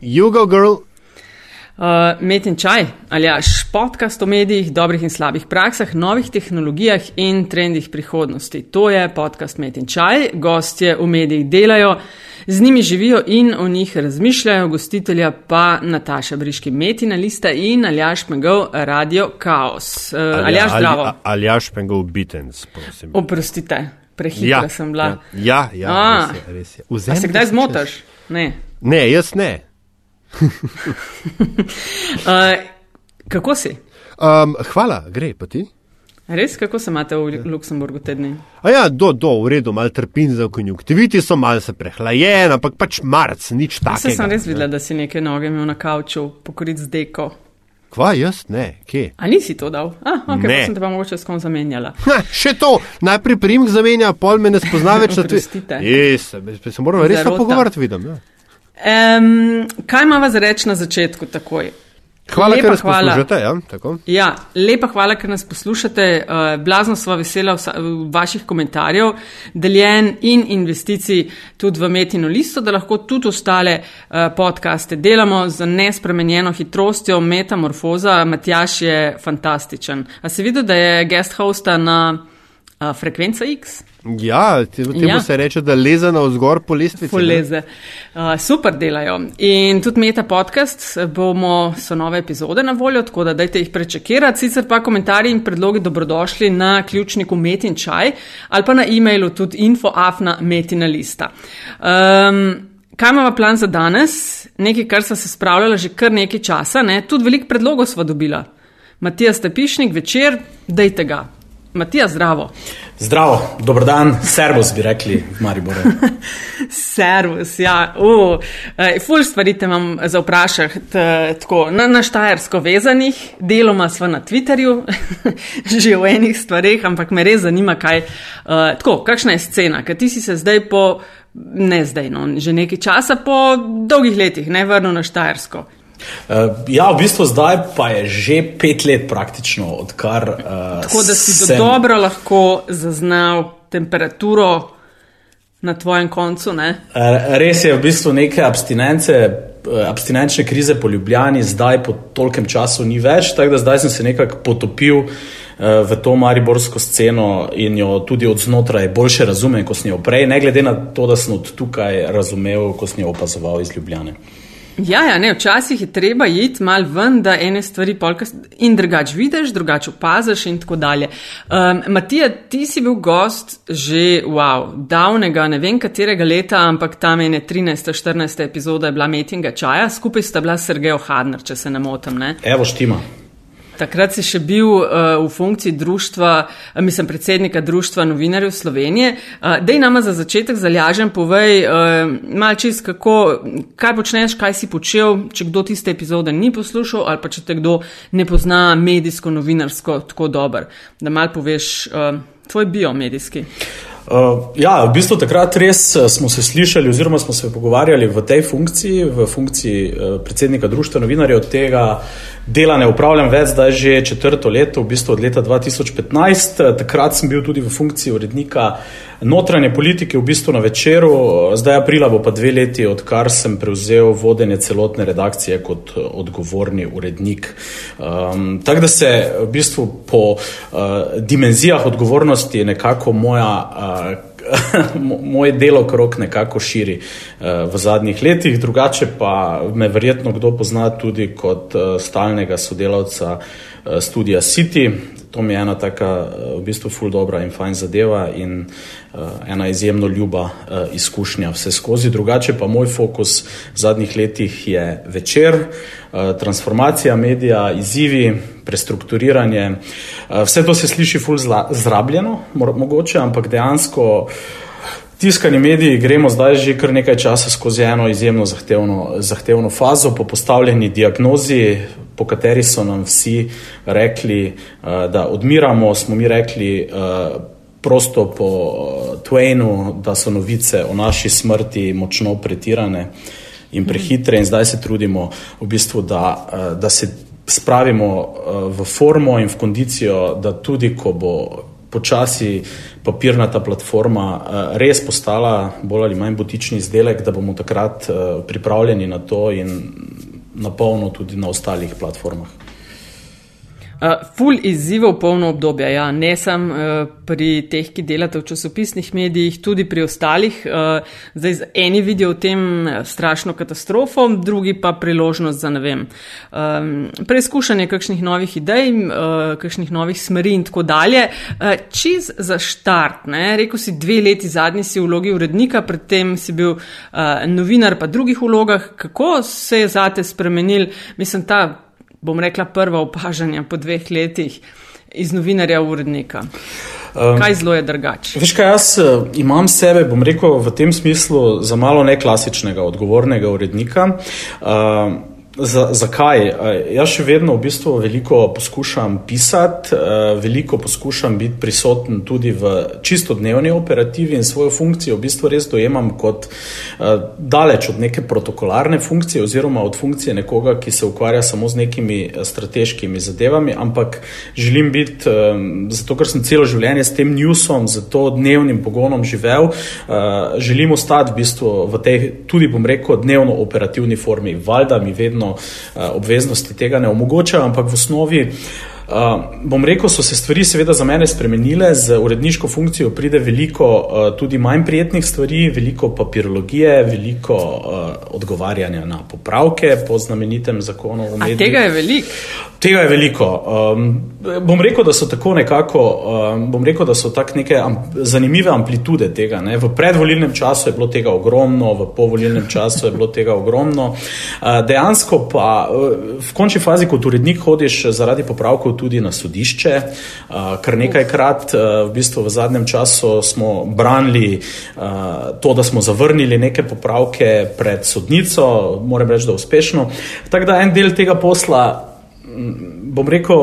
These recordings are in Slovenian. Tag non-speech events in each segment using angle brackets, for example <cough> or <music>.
Jugo Girl. Uh, Met in čaj, ali až podcast o medijih, dobrih in slabih praksah, novih tehnologijah in trendih prihodnosti. To je podcast Met in čaj, gostje v medijih delajo, z njimi živijo in o njih razmišljajo, gostitelja pa Nataša Briški, Metina Lista in Aljaš Megov, Radio Chaos. Uh, Aljaš, zdravo. Aljaš Megov, Bitens, prosim. Oprostite, prehitra ja, sem bila. Ja, ja, ja res je. Res je. A se kdaj zmotaš? Ne. ne, jaz ne. Uh, <laughs> kako si? Um, hvala, gre pa ti. Res, kako se imate v Luksemburgu tedni? A ja, do, do, v redu, malo trpim za konjunktiviti, so malce prehlajen, ampak pač marc, nič takega. Jaz sem res videla, da si neke noge imel na kavču, pokrit z deko. Kva, jaz ne, kje? A nisi to dal? A, ok, ne. sem te pa mogoče s kom zamenjala. Ha, še to, najprej primek zamenja, pol me ne spozna več. <laughs> Oprostite. Jes, se moramo res pogovarjati, vidim. Ja. Um, kaj ima za reči na začetku takoj? Hvala, lepa, ker nas hvala. poslušate. Ja, ja, lepa hvala, ker nas poslušate. Uh, blazno smo vesela vsa, vaših komentarjev, deljen in investicij tudi v Metino listo, da lahko tudi ostale uh, podcaste delamo z nespremenjeno hitrostjo. Metamorfoza, Matjaš je fantastičen. A se vidi, da je guest hosta na uh, frekvenca X? Ja, temu ja. se reče, da leze na vzgor po lestvici. Po leze. Uh, super delajo. In tudi Meta podcast bomo, so nove epizode na voljo, tako da dajte jih prečekirati. Sicer pa komentarji in predlogi dobrodošli na ključniku Metin čaj ali pa na e-mailu tudi infoafna metina lista. Um, kaj imamo plan za danes? Nekaj, kar sem se spravljala že kar nekaj časa, ne? tudi veliko predlogov smo dobila. Matija Stepišnik, večer, dajte ga. Matija, zdravo. Zdravo, dober dan, servus bi rekli v Mariboru. <laughs> servus, ja, uh, ful stvari te imam za vprašati, tako na, na Štajersko vezanih, deloma sva na Twitterju, <laughs> že v enih stvarih, ampak me res zanima, kaj, uh, tako, kakšna je scena, ker ti si se zdaj po, ne zdaj, no, že nekaj časa po dolgih letih ne vrnil na Štajersko. Uh, ja, v bistvu zdaj pa je že pet let praktično, odkar. Uh, Tako da si sem... dobro lahko zaznal temperaturo na tvojem koncu. Uh, res je, v bistvu neke abstinence, abstinenčne krize po Ljubljani, zdaj po tolkem času ni več, tako da zdaj sem se nekako potopil. V to mariborsko sceno in jo tudi od znotraj bolje razumem, kot sem jo prej, ne glede na to, da sem od tukaj razumel, ko sem jo opazoval iz Ljubljana. Ja, ja, ne, včasih je treba iti mal ven, da ene stvari polkas in drugače vidiš, drugače opaziš in tako dalje. Um, Matija, ti si bil gost že, wow, davnega, ne vem katerega leta, ampak tam je ne 13. 14. epizoda je bila Metinga čaja, skupaj sta bila Sergejo Hadner, če se ne motim. Ne? Evo štima. Takrat si še bil uh, v funkciji društva, uh, mislim, predsednika Društva novinarjev Slovenije. Uh, dej nama za začetek zalažen, povej uh, malo čist, kako, kaj počneš, kaj si počel, če kdo tiste epizode ni poslušal ali pa če te kdo ne pozna medijsko, novinarsko tako dober. Da mal poveš uh, tvoj biomedijski. Uh, ja, v bistvu takrat res smo se slišali, oziroma smo se pogovarjali v tej funkciji, v funkciji uh, predsednika Društva novinarjev tega, dela ne upravljam več, zdaj že četrto leto, v bistvu od leta 2015. Takrat sem bil tudi v funkciji urednika notranje politike, v bistvu na večeru, zdaj aprila bo pa dve leti, odkar sem prevzel vodenje celotne redakcije kot odgovorni urednik. Um, Tako da se v bistvu po uh, dimenzijah odgovornosti nekako moja. Uh, <laughs> Moje delo krok nekako širi uh, v zadnjih letih, drugače pa me verjetno kdo pozna tudi kot uh, stalnega sodelavca uh, studija City. To mi je ena taka v bistvu ful dobra in fajn zadeva in ena izjemno ljuba izkušnja vse skozi. Drugače pa moj fokus v zadnjih letih je večer, transformacija medija, izzivi, prestrukturiranje. Vse to se sliši ful zrabljeno, mogoče, ampak dejansko tiskani mediji gremo zdaj že kar nekaj časa skozi eno izjemno zahtevno, zahtevno fazo po postavljeni diagnozi, po kateri so nam vsi rekli, da odmiramo, smo mi rekli prosto po Twainu, da so novice o naši smrti močno pretirane in prehitre in zdaj se trudimo v bistvu, da, da se spravimo v formo in v kondicijo, da tudi ko bo počasi papirnata platforma res postala bolj ali manj botični izdelek, da bomo takrat pripravljeni na to in na polno tudi na ostalih platformah. Uh, ful izzivov polno obdobje, ja, ne samo uh, pri teh, ki delate v časopisnih medijih, tudi pri ostalih. Uh, zdaj, eni vidijo v tem strašno katastrofo, drugi pa priložnost za ne vem. Um, preizkušanje kakšnih novih idej, uh, kakšnih novih smeri in tako dalje. Uh, čiz za štart, ne, rekel si dve leti zadnji si v vlogi urednika, predtem si bil uh, novinar pa drugih vlogah. Kako se je zate spremenil, mislim, ta bom rekla, prva opažanja po dveh letih iz novinarja urednika? Um, kaj zelo je drugače? Veš, kaj jaz uh, imam sebe, bom rekel, v tem smislu za malo neklasičnega, odgovornega urednika. Uh, Za, zakaj? Jaz še vedno v bistvu veliko poskušam pisati, veliko poskušam biti prisoten tudi v čisto dnevni operativi in svojo funkcijo v bistvu res dojemam kot daleč od neke protokolarne funkcije oziroma od funkcije nekoga, ki se ukvarja samo z nekimi strateškimi zadevami, ampak želim biti, zato ker sem celo življenje s tem newsom, z to dnevnim pogonom živel, želim ostati v bistvu v tej, tudi bom rekel, dnevno operativni formi. Valjda mi vedno Eh, obveznosti tega ne omogočajo, ampak v osnovi. Uh, bom rekel, so se stvari seveda za mene spremenile, z uredniško funkcijo pride veliko uh, tudi manj prijetnih stvari, veliko papirologije, veliko uh, odgovarjanja na popravke po znamenitem zakonu o medijih. Tega je veliko. Tega je veliko. Um, bom rekel, da so tako nekako, um, bom rekel, da so tako neke am, zanimive amplitude tega. Ne. V predvolilnem času je bilo tega ogromno, v povolilnem času je bilo tega ogromno. Uh, dejansko pa uh, v končni fazi kot urednik hodiš zaradi popravkov tudi na sodišče. Kar nekajkrat v bistvu v zadnjem času smo branili to, da smo zavrnili neke popravke pred sodnico, moram reči, da uspešno. Tako da en del tega posla bom rekel,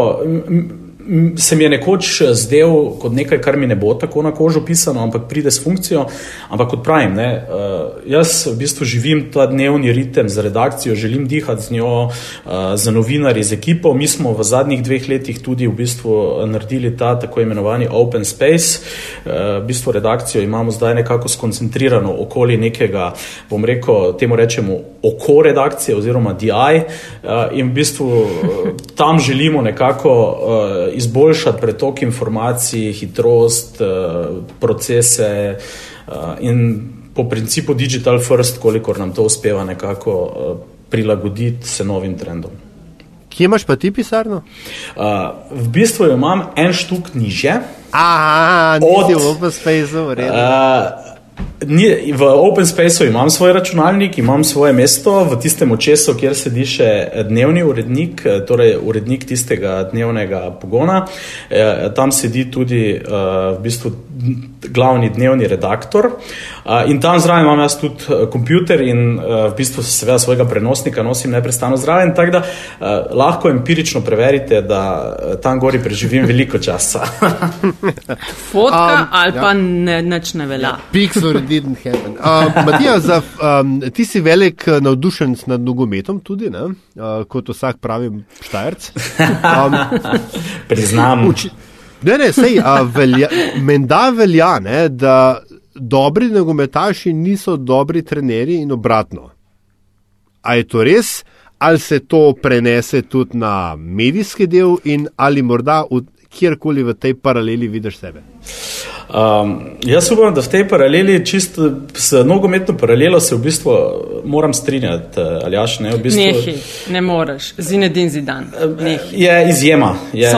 se mi je nekoč zdel kot nekaj, kar mi ne bo tako na kožo pisano, ampak pride s funkcijo. Ampak kot pravim, ne, uh, jaz v bistvu živim ta dnevni ritem z redakcijo, želim dihati z njo, uh, z novinarji, z ekipo. Mi smo v zadnjih dveh letih tudi v bistvu naredili ta tako imenovani open space. V bistvu redakcijo imamo zdaj nekako skoncentrirano okoli nekega, bom rekel, temu rečemo oko redakcije oziroma DI in v bistvu tam želimo nekako izboljšati pretok informacij, hitrost, eh, procese eh, in po principu digital first, kolikor nam to uspeva nekako eh, prilagoditi se novim trendom. Kje imaš pa ti pisarno? Uh, v bistvu imam en štuk niže. Aha, od, v Open Spaceu, uh, V Open Spaceu imam svoj računalnik, imam svoje mesto v tistem očesu, kjer sedi še dnevni urednik, torej urednik tistega dnevnega pogona. E, tam sedi tudi e, v bistvu glavni dnevni redaktor. In tam zraven imam jaz tudi kompjuter in v bistvu seveda svojega prenosnika nosim neprestano zraven, tako da lahko empirično preverite, da tam gori preživim veliko časa. <laughs> Fotka um, ali pa ja. ne, neč ne velja. Ja, Pixel didn't happen. <laughs> Uh, Matija, za, um, ti si velik navdušenc nad nogometom tudi, ne? Uh, kot vsak pravi štajerc. Um, <laughs> Priznam. Uči, Ne, ne, sej, velja, menda velja, ne, da dobri nogometaši niso dobri trenerji in obratno. A je to res, ali se to prenese tudi na medijski del in ali morda v, kjerkoli v tej paraleli vidiš sebe? Um, jaz upam, da v tej paraleli, čisto s nogometno paralelo, se v bistvu moram strinjati. Eh, Aljaš, ne, v bistvu, Nehi, ne moreš, zinedin zidan. Nehi. Je izjema. Je,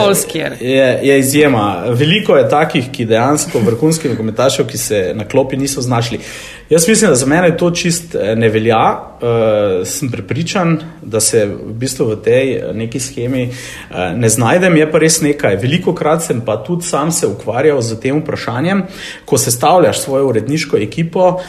je, je izjema. Veliko je takih, ki dejansko vrhunski nogometaši, ki se na klopi niso znašli. Jaz mislim, da za mene to čist eh, ne velja. Uh, sem prepričan, da se v bistvu v tej neki schemi uh, ne znajdem. Je pa res nekaj. Veliko krat sem pa tudi sam se ukvarjal z tem vprašanjem, ko sestavljaš svojo uredniško ekipo.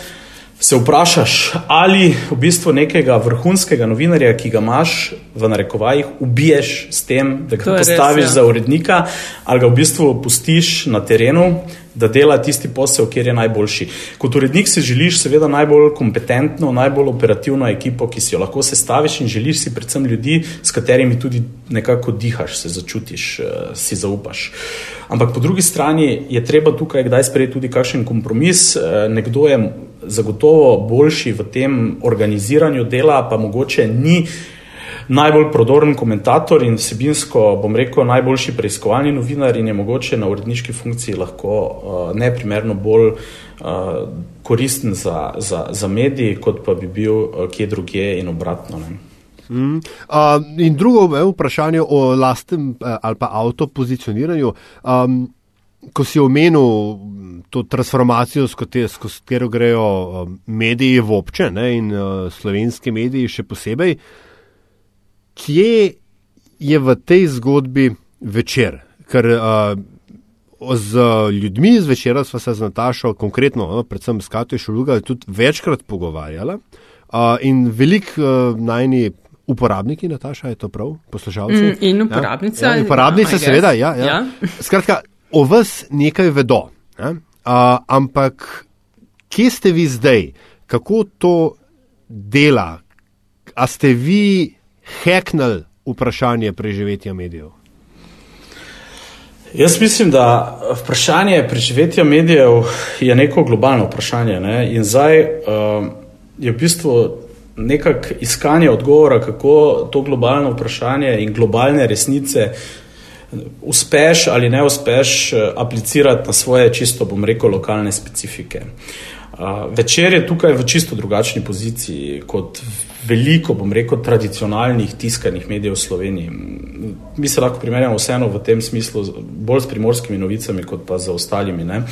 Se vprašaš, ali v bistvu nekega vrhunskega novinarja, ki ga imaš v narekovajih, ubiješ s tem, da ga postaviš res, ja. za urednika, ali ga v bistvu pustiš na terenu, da dela tisti posel, kjer je najboljši. Kot urednik si želiš seveda najbolj kompetentno, najbolj operativno ekipo, ki si jo lahko sestaviš in želiš si predvsem ljudi, s katerimi tudi nekako dihaš, se začutiš, eh, si zaupaš. Ampak po drugi strani je treba tukaj kdaj sprejeti tudi kakšen kompromis. Eh, nekdo je zagotovo boljši v tem organiziranju dela, pa mogoče ni najbolj prodoren komentator in vsebinsko, bom rekel, najboljši preiskovalni novinar in je mogoče na uredniški funkciji lahko uh, neprimerno bolj uh, koristen za, za, za mediji, kot pa bi bil uh, kje drugje in obratno. Ne. Mm. Uh, in drugo je vprašanje o lastnem uh, ali pa avtopozicioniranju. Um, ko si omenil to transformacijo, skozi katero grejo um, mediji v obče ne, in uh, slovenski mediji še posebej, kje je v tej zgodbi večer? Ker uh, z ljudmi iz večera smo se z Natašo, konkretno, no, predvsem s Katijo Šuluga, tudi večkrat pogovarjali uh, in velik uh, najni. Uporabniki, Nataša, je to prav, poslušalci? Mm, in uporabnice. Ja, ja, uporabnice, seveda, ja. ja. ja. Skratka, o vas nekaj vedo. Ne? Uh, ampak kje ste vi zdaj, kako to dela? A ste vi heknili vprašanje preživetja medijev? Jaz mislim, da vprašanje preživetja medijev je neko globalno vprašanje. Ne? In zdaj uh, je v bistvu nekako iskanje odgovora, kako to globalno vprašanje in globalne resnice uspeš ali ne uspeš eh, aplicirati na svoje čisto, bom rekel, lokalne specifike. Večer je tukaj v čisto drugačni poziciji kot veliko, bom rekel, tradicionalnih tiskanih medijev v Sloveniji. Mi se lahko primerjamo vseeno v tem smislu bolj s primorskimi novicami, kot pa z ostalimi. Ne.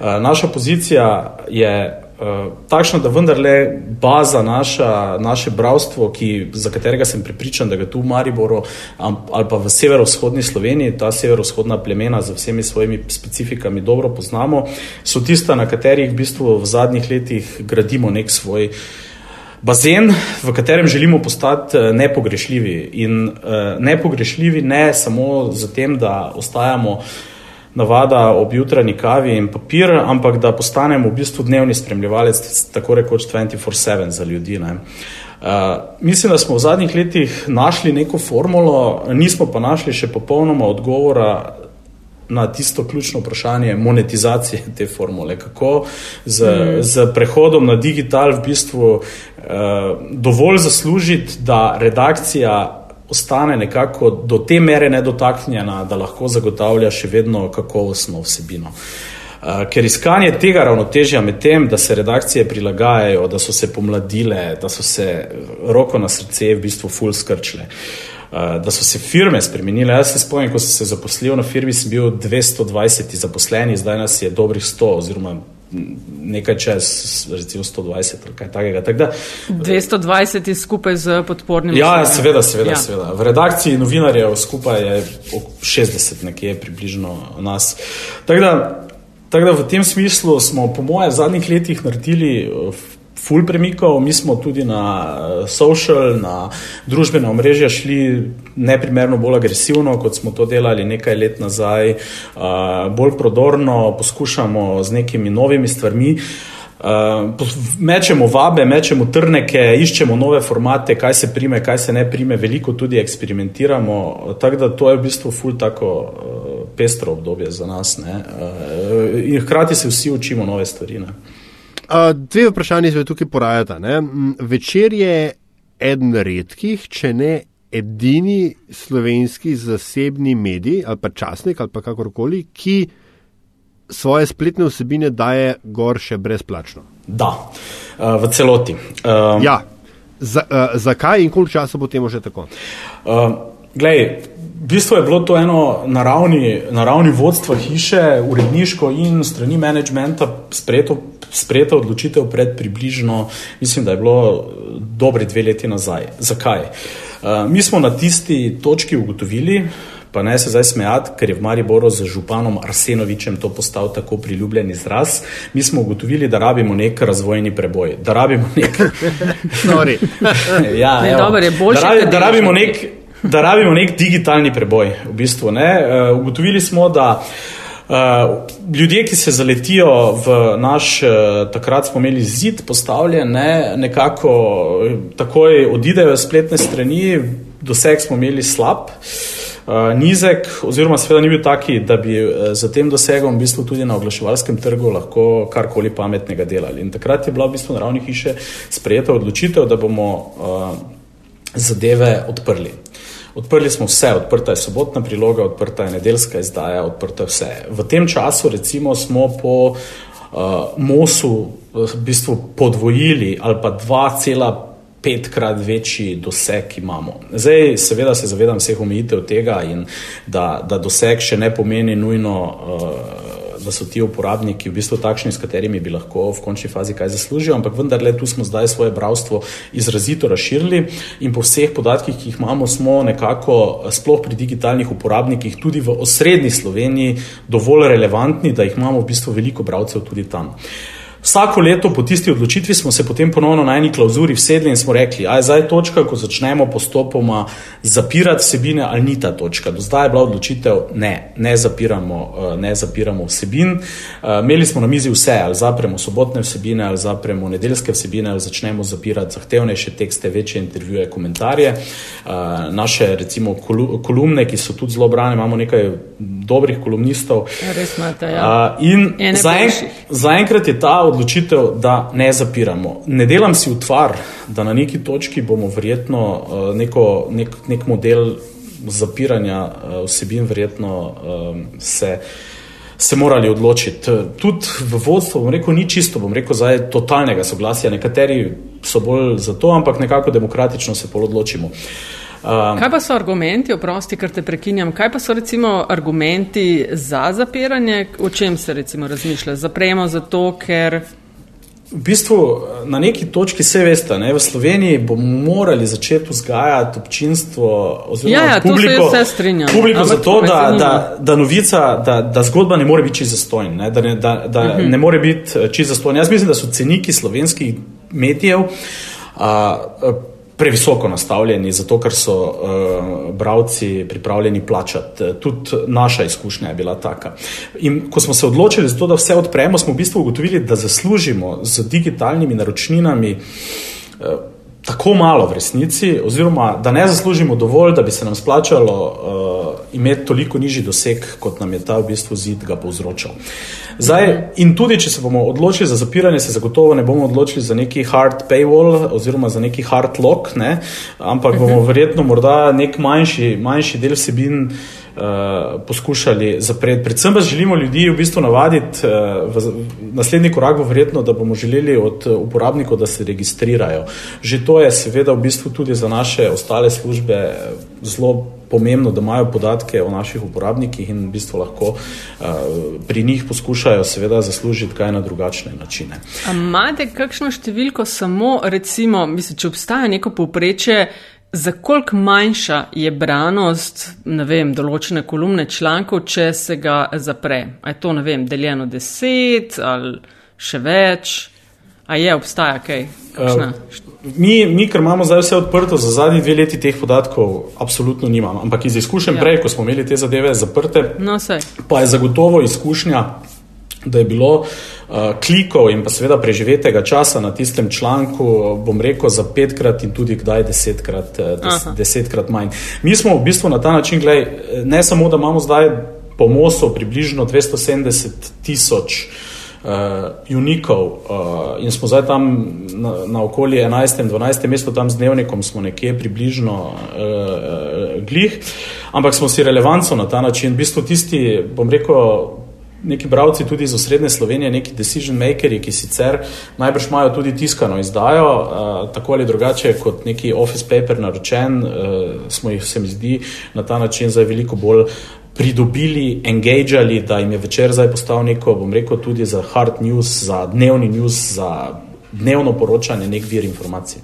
Naša pozicija je uh, takšna, da vendarle baza naša, naše bravstvo, ki, za katerega sem pripričan, da ga tu v Mariboru ali pa v severovzhodni Sloveniji, ta severovzhodna plemena z vsemi svojimi specifikami dobro poznamo, so tista, na katerih v bistvu v zadnjih letih gradimo nek svoj. Bazen, v katerem želimo postati eh, nepogrešljivi. In uh, nepogrešljivi ne samo zato, da ostajamo uh, navada ob jutranji kavi in papir, ampak da postanemo v bistvu dnevni spremljevalec, tako rekoč 24-7 za ljudi. Ne. Uh, mislim, da smo v zadnjih letih našli neko formulo, nismo pa našli še popolnoma odgovora na tisto ključno vprašanje monetizacije te formule. Kako z, mm. z prehodom na digital v bistvu uh, dovolj zaslužiti, da redakcija ostane nekako do te mere nedotaknjena, da lahko zagotavlja še vedno kakovostno vsebino. Uh, ker iskanje tega ravnotežja med tem, da se redakcije prilagajajo, da so se pomladile, da so se roko na srce v bistvu full skrčile, uh, da so se firme spremenile. Jaz se spomnim, ko sem se zaposlil na firmi, sem bil 220 zaposleni, zdaj nas je dobrih 100 oziroma nekaj čez, recimo 120 ali kaj takega. Tak da, 220 je skupaj z podpornim. Ja, seveda, seveda, ja. seveda. V redakciji novinarjev skupaj je 60 nekje približno nas. Tako da, tak da v tem smislu smo po moje v zadnjih letih naredili ful premikov, mi smo tudi na eh, social, na družbena omrežja šli neprimerno bolj agresivno, kot smo to delali nekaj let nazaj, eh, bolj prodorno, poskušamo z nekimi novimi stvarmi. Uh, mečemo vabe, mečemo trneke, iščemo nove formate, kaj se prime, kaj se ne prime, veliko tudi eksperimentiramo. Tako da to je v bistvu ful tako uh, pestro obdobje za nas. Uh, in hkrati se vsi učimo nove stvari. Ne. Dve vprašanje se tukaj porajata. Ne? Večer je eden redkih, če ne edini slovenski zasebni medij ali pa časnik ali pa kakorkoli, ki svoje spletne vsebine daje gor še brezplačno. Da, v celoti. Um, ja. Z, uh, zakaj in koliko časa bo temu že tako? Uh, glej, v bistvu je bilo to eno naravni, naravni vodstvo hiše, uredniško in strani menedžmenta sprejeto sprejeta odločitev pred približno, mislim, da je bilo dobri dve leti nazaj. Zakaj? Uh, mi smo na tisti točki ugotovili, pa ne se zdaj smejati, ker je v Mariboru z županom Arsenovičem to postal tako priljubljen izraz. Mi smo ugotovili, da rabimo nek razvojni preboj, da rabimo nek. <laughs> <laughs> ja, ne, dober, da, rabi, da rabimo nek. Da rabimo nek digitalni preboj. V bistvu, uh, ugotovili smo, da uh, ljudje, ki se zaletijo v naš, uh, takrat smo imeli zid postavljen, ne, nekako takoj odidejo iz spletne strani, doseg smo imeli slab. Uh, nizek, oziroma, seveda, ni bil taki, da bi uh, z tem dosegom v bistvu tudi na oglaševalskem trgu lahko karkoli pametnega delali. In takrat je bila v bistvu na ravni hiše sprejeta odločitev, da bomo uh, zadeve odprli. Odprli smo vse, odprta je sobotna priloga, odprta je nedeljska izdaja, odprta je vse. V tem času, recimo, smo po uh, MOS-u v bistvu podvojili ali pa 2,5krat večji doseg imamo. Zdaj, seveda, se zavedam vseh omejitev tega in da, da doseg še ne pomeni nujno. Uh, da so ti uporabniki v bistvu takšni, s katerimi bi lahko v končni fazi kaj zaslužili, ampak vendarle tu smo zdaj svoje bravstvo izrazito razširili in po vseh podatkih, ki jih imamo, smo nekako sploh pri digitalnih uporabnikih tudi v osrednji Sloveniji dovolj relevantni, da jih imamo v bistvu veliko bravcev tudi tam. Vsako leto po tisti odločitvi smo se potem ponovno na eni klauzuri vsedli in smo rekli, da je zdaj točka, ko začnemo postopoma zapirati vsebine, ali ni ta točka. Do zdaj je bila odločitev, ne, ne zapiramo, eh, ne zapiramo vsebin. Eh, imeli smo na mizi vse, ali zapremo sobotne vsebine, ali zapremo nedeljske vsebine, ali začnemo zapirati zahtevnejše tekste, večje intervjuje, komentarje. Eh, naše, recimo, kolumne, ki so tudi zelo brane, imamo nekaj dobrih kolumnistov. Res imate, ja. In zaenkrat je ta odločitev, da ne zapiramo. Ne delam si utvar, da na neki točki bomo verjetno uh, neko, nek, nek model zapiranja uh, vsebin verjetno uh, se. Se morali odločiti. Tudi v vodstvu, bom rekel, ni čisto, bom rekel, zdaj totalnega soglasja. Nekateri so bolj za to, ampak nekako demokratično se pol odločimo. Um, kaj pa so argumenti, oprosti, ker te prekinjam, kaj pa so recimo argumenti za zapiranje, o čem se recimo razmišlja? Zapremo zato, ker. V bistvu na neki točki vse veste, ne? v Sloveniji bomo morali začeti vzgajati občinstvo oziroma ja, ja, publiko, publiko za to, da, da, da novica, da, da zgodba ne more biti čisto zastojna, ne? da, ne, da, da uh mhm. -huh. ne more biti eh, čisto zastojna. Jaz mislim, da so ceniki slovenskih medijev. Uh, previsoko nastavljeni, zato ker so uh, eh, bravci pripravljeni plačati. Tudi naša izkušnja je bila taka. In ko smo se odločili za to, da vse odpremo, smo v bistvu ugotovili, da zaslužimo z digitalnimi naročninami. Uh, Tako malo v resnici, oziroma da ne zaslužimo dovolj, da bi se nam splačalo uh, imeti toliko nižji doseg, kot nam je ta v bistvu zid ga povzročal. Zdaj, in tudi, če se bomo odločili za zapiranje, se zagotovo ne bomo odločili za neki hard paywall oziroma za neki hard lock, ne? ampak bomo verjetno morda nek manjši, manjši del vsebin. Uh, poskušali zapreti. Predvsem pa želimo ljudi v bistvu navaditi, uh, v, naslednji korak bo verjetno, da bomo želeli od uporabnikov, da se registrirajo. Že to je seveda v bistvu tudi za naše ostale službe zelo pomembno, da imajo podatke o naših uporabnikih in v bistvu lahko uh, pri njih poskušajo seveda zaslužiti kaj na drugačne načine. Imate kakšno številko samo, recimo, mislim, če obstaja neko povpreče, za koliko manjša je branost, ne vem, določene kolumne člankov, če se ga zapre? A je to, ne vem, deljeno deset ali še več? A je, obstaja kaj? Uh, mi, mi, ker imamo zdaj vse odprto, za zadnji dve leti teh podatkov absolutno nimamo. Ampak iz izkušenj ja. prej, ko smo imeli te zadeve zaprte, no, pa je zagotovo izkušnja, da je bilo uh, klikov in pa seveda preživetega časa na tistem članku, bom rekel, za petkrat in tudi kdaj desetkrat, des, desetkrat manj. Mi smo v bistvu na ta način, gledaj, ne samo, da imamo zdaj po MOS-u približno 270 tisoč uh, unikov uh, in smo zdaj tam na, na okoli 11. in 12. mestu, tam z dnevnikom smo nekje približno uh, glih, ampak smo si relevanco na ta način. V bistvu tisti, bom rekel, neki bravci tudi iz osrednje Slovenije, neki decision makeri, ki sicer najbrž imajo tudi tiskano izdajo, uh, tako ali drugače kot neki office paper naročen, uh, smo jih, se mi zdi, na ta način zdaj veliko bolj pridobili, engageali, da jim je večer zdaj postal neko, bom rekel, tudi za hard news, za dnevni news, za dnevno poročanje, nek vir informacij.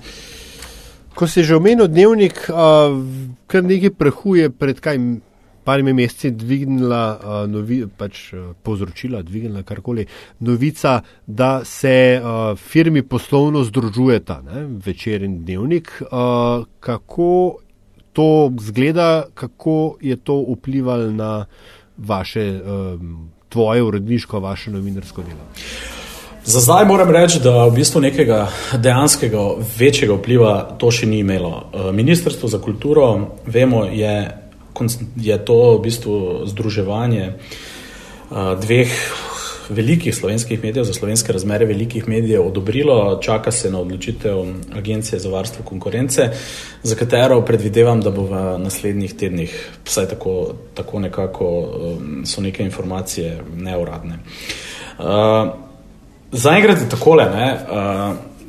Ko si že omenil dnevnik, uh, kar nekaj prehuje pred kaj parimi meseci dvignila, uh, novi, pač, uh, povzročila, dvignila karkoli, novica, da se uh, firmi poslovno združujeta, ne, večer in dnevnik. Uh, kako to zgleda, kako je to vplivalo na vaše, um, tvoje uredniško, vaše novinarsko delo? Za zdaj moram reči, da v bistvu nekega dejanskega večjega vpliva to še ni imelo. Ministrstvo za kulturo, vemo, je je to v bistvu združevanje dveh velikih slovenskih medijev, za slovenske razmere velikih medijev, odobrilo, čaka se na odločitev Agencije za varstvo konkurence, za katero predvidevam, da bo v naslednjih tednih, vsaj tako, tako nekako um, so neke informacije neuradne. Uh, Zaenkrat je takole. Ne,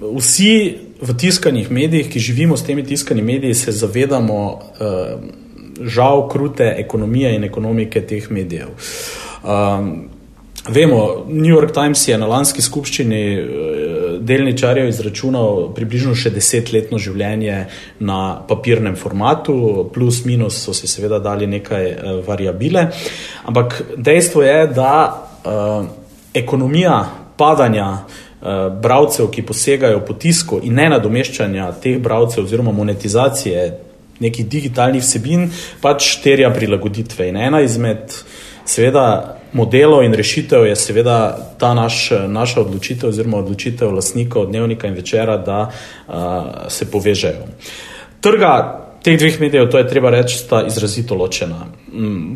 uh, vsi v tiskanih medijih, ki živimo s temi tiskanimi mediji, se zavedamo. Uh, žal krute ekonomije in ekonomike teh medijev. Um, vemo, New York Times je na lanski skupščini eh, delničarjev izračunal približno še desetletno življenje na papirnem formatu, plus minus so si seveda dali nekaj uh, variabile, ampak dejstvo je, da uh, ekonomija padanja uh, bravcev, ki posegajo po tisku in ne nadomeščanja teh bravcev oziroma monetizacije nekih digitalnih vsebin, pač terja prilagoditve. In ena izmed, seveda, modelov in rešitev je seveda ta naš, naša odločitev, oziroma odločitev lastnikov dnevnika in večera, da uh, se povežejo. Trga teh dveh medijev, to je treba reči, sta izrazito ločena. Mm.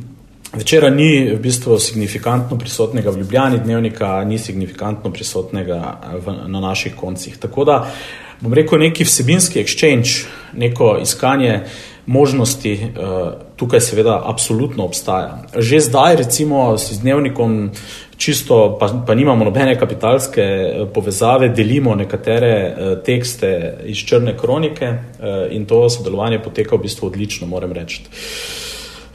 Večera ni v bistvu signifikantno prisotnega v Ljubljani, dnevnika ni signifikantno prisotnega v, na naših koncih. Tako da uh, bom rekel, neki vsebinski exchange, neko iskanje možnosti, uh, tukaj seveda absolutno obstaja. Že zdaj, recimo, s dnevnikom, čisto pa, pa nimamo nobene kapitalske eh, povezave, delimo nekatere uh, tekste iz črne kronike in to sodelovanje poteka v bistvu odlično, moram reči.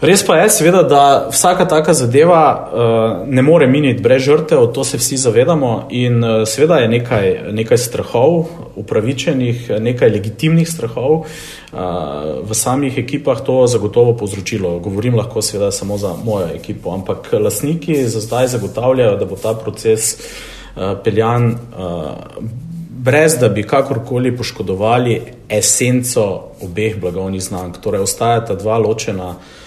Res pa je, seveda, da vsaka taka zadeva uh, ne more miniti brez žrtev, to se vsi zavedamo. In uh, seveda je nekaj, nekaj strahov, upravičenih, nekaj legitimnih strahov uh, v samih ekipah to zagotovo povzročilo. Govorim lahko seveda samo za mojo ekipo, ampak lasniki za zdaj zagotavljajo, da bo ta proces uh, peljan. Uh, Brez da bi kakorkoli poškodovali esenco obeh blagovnih znamk, torej ostajata dva ločena uh,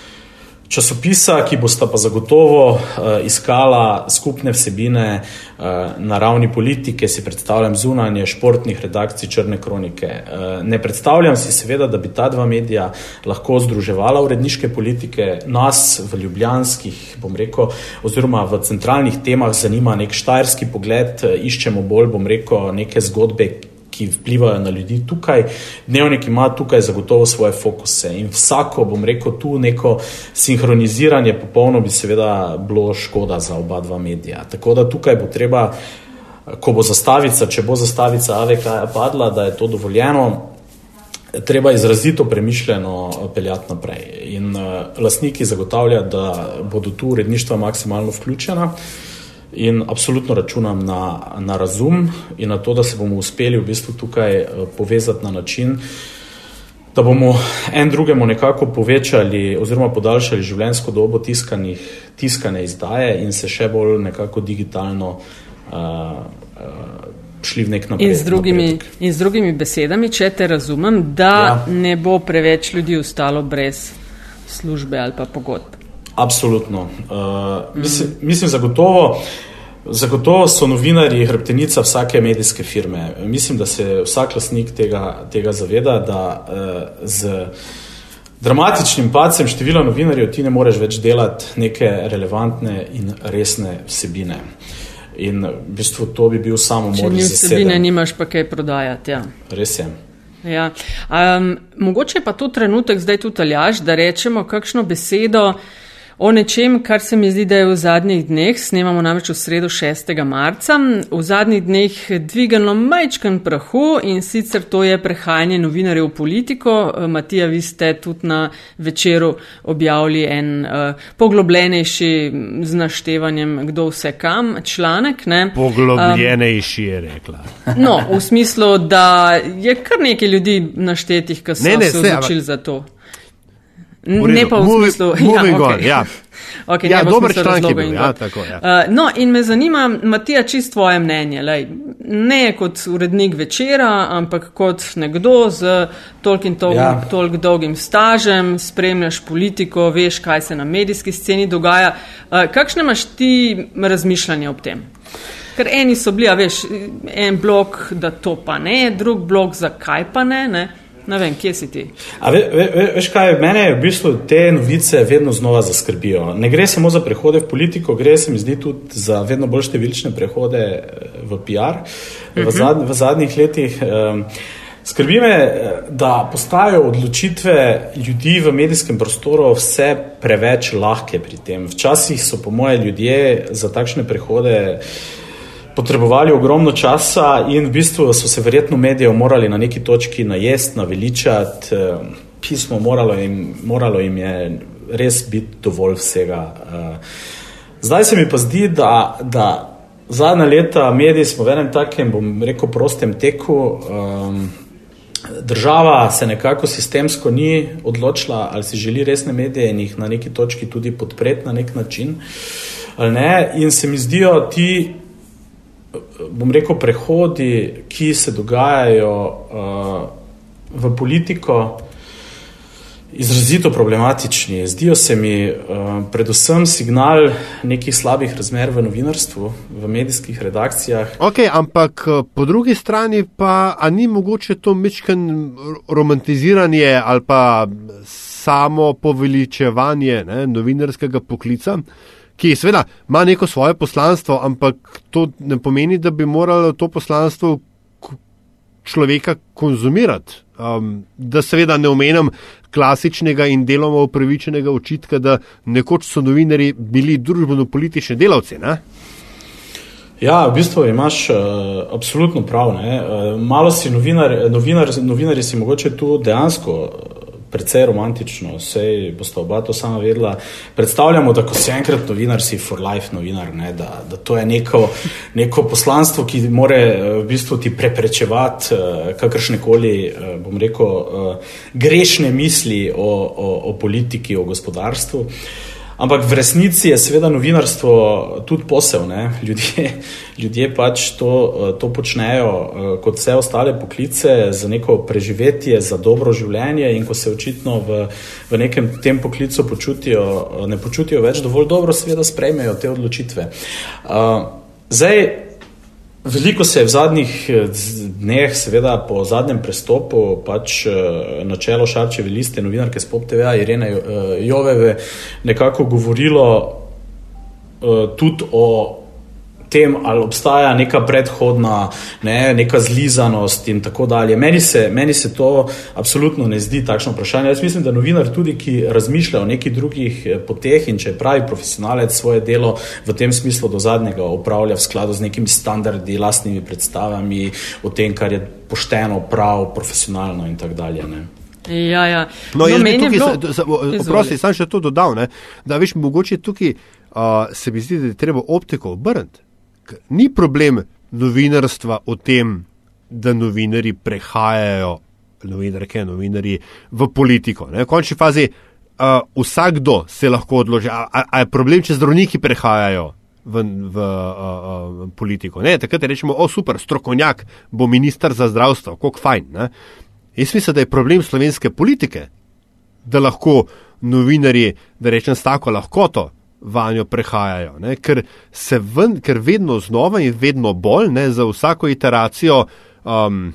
časopisa, ki bosta pa zagotovo uh, iskala skupne vsebine uh, na ravni politike, si predstavljam zunanje športnih redakcij Črne kronike. Uh, ne predstavljam si seveda, da bi ta dva medija lahko združevala uredniške politike, nas v ljubljanskih, bom rekel, oziroma v centralnih temah zanima nek štajerski pogled, iščemo bolj, bom rekel, neke zgodbe, ki vplivajo na ljudi tukaj. Dnevnik ima tukaj zagotovo svoje fokuse in vsako, bom rekel, tu neko sinhroniziranje, popolno bi seveda bilo škoda za oba dva medija. Tako da tukaj bo treba, ko bo zastavica, če bo zastavica AVK padla, da je to dovoljeno. Treba izrazito premišljeno peljati naprej. In uh, lastniki zagotavljajo, da bodo tu uredništva maksimalno vključena. Uh, In absolutno računam na, na razum in na to, da se bomo uspeli v bistvu tukaj eh, povezati na način, da bomo en drugemu nekako povečali oziroma podaljšali življenjsko dobo tiskanih, tiskane izdaje in se še bolj nekako digitalno uh, uh, šli v nek napredek. In z drugimi, in z drugimi besedami, če te razumem, da ja. ne bo preveč ljudi ostalo brez službe ali pa pogodb. Absolutno. Uh, mislim, mislim, zagotovo, zagotovo so novinari hrbtenica vsake medijske firme. Mislim, da se vsak lasnik tega, tega zaveda, da uh, z dramatičnim padcem števila novinarjev ti ne moreš več delati neke relevantne in resne vsebine. In v bistvu to bi bil samo moj. Če ni vsebine, nimaš pa kaj prodajati. Ja. Res je. Ja. Um, mogoče pa to trenutek zdaj tudi aljaš, da rečemo kakšno besedo o nečem, kar se mi zdi, da je v zadnjih dneh, snemamo namreč v sredo 6. marca, v zadnjih dneh dvigano majčken prahu in sicer to je prehajanje novinarjev v politiko. Matija, vi ste tudi na večeru objavili en uh, poglobljenejši z naštevanjem, kdo vse kam, članek. Ne? Poglobljenejši um, je rekla. no, v smislu, da je kar nekaj ljudi naštetih, ki so ne, ne, se odločili za to. Ne pa v Moving- smislu, <laughs> moving ja, <laughs> on, okay. ja. Okay, Ja, dober članek je bil, in ja, tako, ja. Uh, no, in me zanima, Matija, čist tvoje mnenje. Lej, ne kot urednik večera, ampak kot nekdo z tolkim dolgim, Ja. ja. tolk dolgim stažem, spremljaš politiko, veš, kaj se na medijski sceni dogaja. Uh, kakšne imaš ti razmišljanja ob tem? Ker eni so bili, a veš, en blok, da to pa ne, drug blok, zakaj pa ne. ne? Ne vem, kje si ti. A ve, ve, ve, veš kaj, mene v bistvu te novice vedno znova zaskrbijo. Ne gre samo za prehode v politiko, gre se mi zdi tudi za vedno bolj številčne prehode eh, v PR v, zad, v zadnjih letih. Um, Skrbi me, eh, da postajajo odločitve ljudi v medijskem prostoru vse preveč lahke pri tem. Včasih so, po moje, ljudje za takšne prehode potrebovali ogromno časa in v bistvu so se verjetno medijev morali na neki točki najest, naveličati, eh, pismo moralo jim, moralo jim je res biti dovolj vsega. eh. Zdaj se mi pa zdi, da, da zadnja leta mediji smo v enem takem, bom rekel, prostem teku. Um, Država se nekako sistemsko ni odločila, ali si želi resne medije in jih na neki točki tudi podpreti na nek način. Ne? In se mi zdijo ti, bom rekel, prehodi, ki se dogajajo uh, v politiko, izrazito problematični. Zdijo se mi uh, predvsem signal nekih slabih razmer v novinarstvu, v medijskih redakcijah. Ok, ampak eh, po drugi strani pa, ni mogoče to mečken romantiziranje ali pa samo poveličevanje ne, novinarskega poklica, ki seveda ima neko svoje poslanstvo, ampak to ne pomeni, da bi moralo to poslanstvo človeka konzumirati. Um, da seveda ne omenjam klasičnega in deloma upravičenega očitka, da nekoč so novinari bili družbeno-politični delavci. Ne? Ja, v bistvu imaš uh, absolutno prav. Uh, malo si novinar, novinar, novinari si mogoče tu dejansko uh, precej romantično, vse bosta oba to sama vedela. Predstavljamo, da ko si enkrat novinar, si for life novinar, ne? da, da to je neko, neko poslanstvo, ki more uh, v bistvu ti preprečevati uh, kakršne koli, uh, bom rekel, uh, grešne misli o, o, o politiki, o gospodarstvu. Ampak v resnici je seveda novinarstvo tudi posel. Ljudje, ljudje pač to, to počnejo eh, kot vse ostale poklice za neko preživetje, za dobro življenje in ko se očitno v, v nekem tem poklicu počutijo, eh, ne počutijo več dovolj dobro, seveda sprejmejo te odločitve. Uh, zdaj, Veliko se je v zadnjih eh, dneh, seveda po zadnjem prestopu, pač eh, na čelo Šarčeve liste, novinarke Spop TV, Irene eh, Joveve, nekako govorilo tudi o tem, ali obstaja neka predhodna, ne, neka zlizanost in tako dalje. Meni se, meni se to absolutno ne zdi takšno vprašanje. Jaz mislim, da novinar tudi, ki razmišlja o nekih drugih eh, poteh in če je pravi profesionalec svoje delo v tem smislu do zadnjega opravlja v skladu z nekimi standardi, lastnimi predstavami o tem, kar je pošteno, prav, profesionalno in tako dalje. Ne. Ja, ja. No, jaz bi meni je tukaj, bilo- sa- sa- o- Izvoli. oprosti, sam še to dodal, ne, da veš, mogoče tukaj uh, se mi zdi, da je treba optiko obrniti. Ni problem novinarstva o tem, da novinari prehajajo, novinarke, novinari v politiko. Ne. V končni fazi uh, vsakdo se lahko odloči, a, a, a je problem, če zdravniki prehajajo. V, v uh, uh, politiko. Ne, takrat rečemo, o super, strokovnjak bo ministr za zdravstvo, kako fajn. Ne. Jaz mislim, da je problem slovenske politike, da lahko novinari, da rečem, s tako lahkoto vanjo prehajajo. Ne? Ker se ven, ker vedno znova in vedno bolj, ne, za vsako iteracijo, um,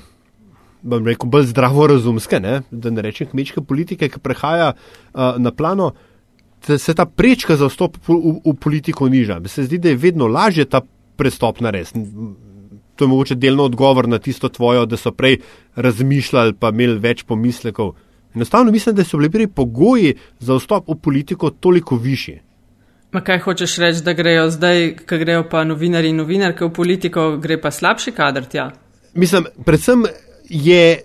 bom rekel, bolj zdravorazumske, ne, da ne rečem kmečke politike, ki prehaja uh, na plano, se ta prečka za vstop v politiko niža. Mi se zdi, da je vedno lažje ta prestop narediti. To je mogoče delno odgovor na tisto tvojo, da so prej razmišljali, pa imeli več pomislekov. Enostavno mislim, da so bili prej pogoji za vstop v politiko toliko višji. Ma kaj hočeš reči, da grejo zdaj, ko grejo pa novinari in novinarke v politiko, gre pa slabši kader tja? Mislim, predvsem je.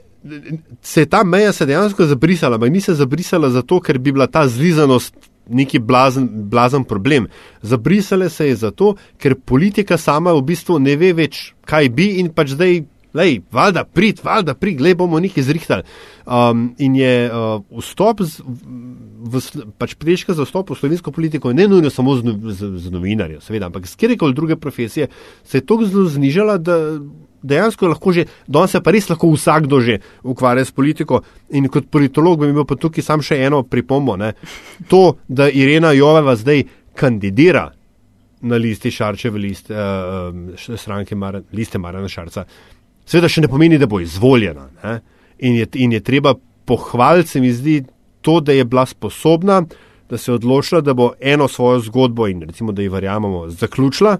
Se je ta meja se dejansko zabrisala, ampak ni se zabrisala zato, ker bi bila ta zlizanost neki blazen, blazen problem. Zabrisala se je zato, ker politika sama v bistvu ne ve več, kaj bi in pač zdaj Lej, valjda, prid, valjda, prid, gled bomo nekaj zrihtali. Um, in je uh, vstop, z, v, pač prejška za vstop v slovensko politiko, ne nujno samo z, z, z novinarjem, seveda, ampak z kjerkoli druge profesije, se je tako zelo znižala, da dejansko lahko že, danes se pa res lahko vsakdo že ukvarja s politiko. In kot politolog bi imel pa tukaj sam še eno pripombo. Ne. To, da Irena Joveva zdaj kandidira na listi Šarčeve liste, uh, stranke Mar liste Marana Šarca, seveda še ne pomeni, da bo izvoljena. In je, in je treba pohvaliti, se mi zdi, to, da je bila sposobna, da se je odločila, da bo eno svojo zgodbo in recimo, da ji verjamemo, zaključila,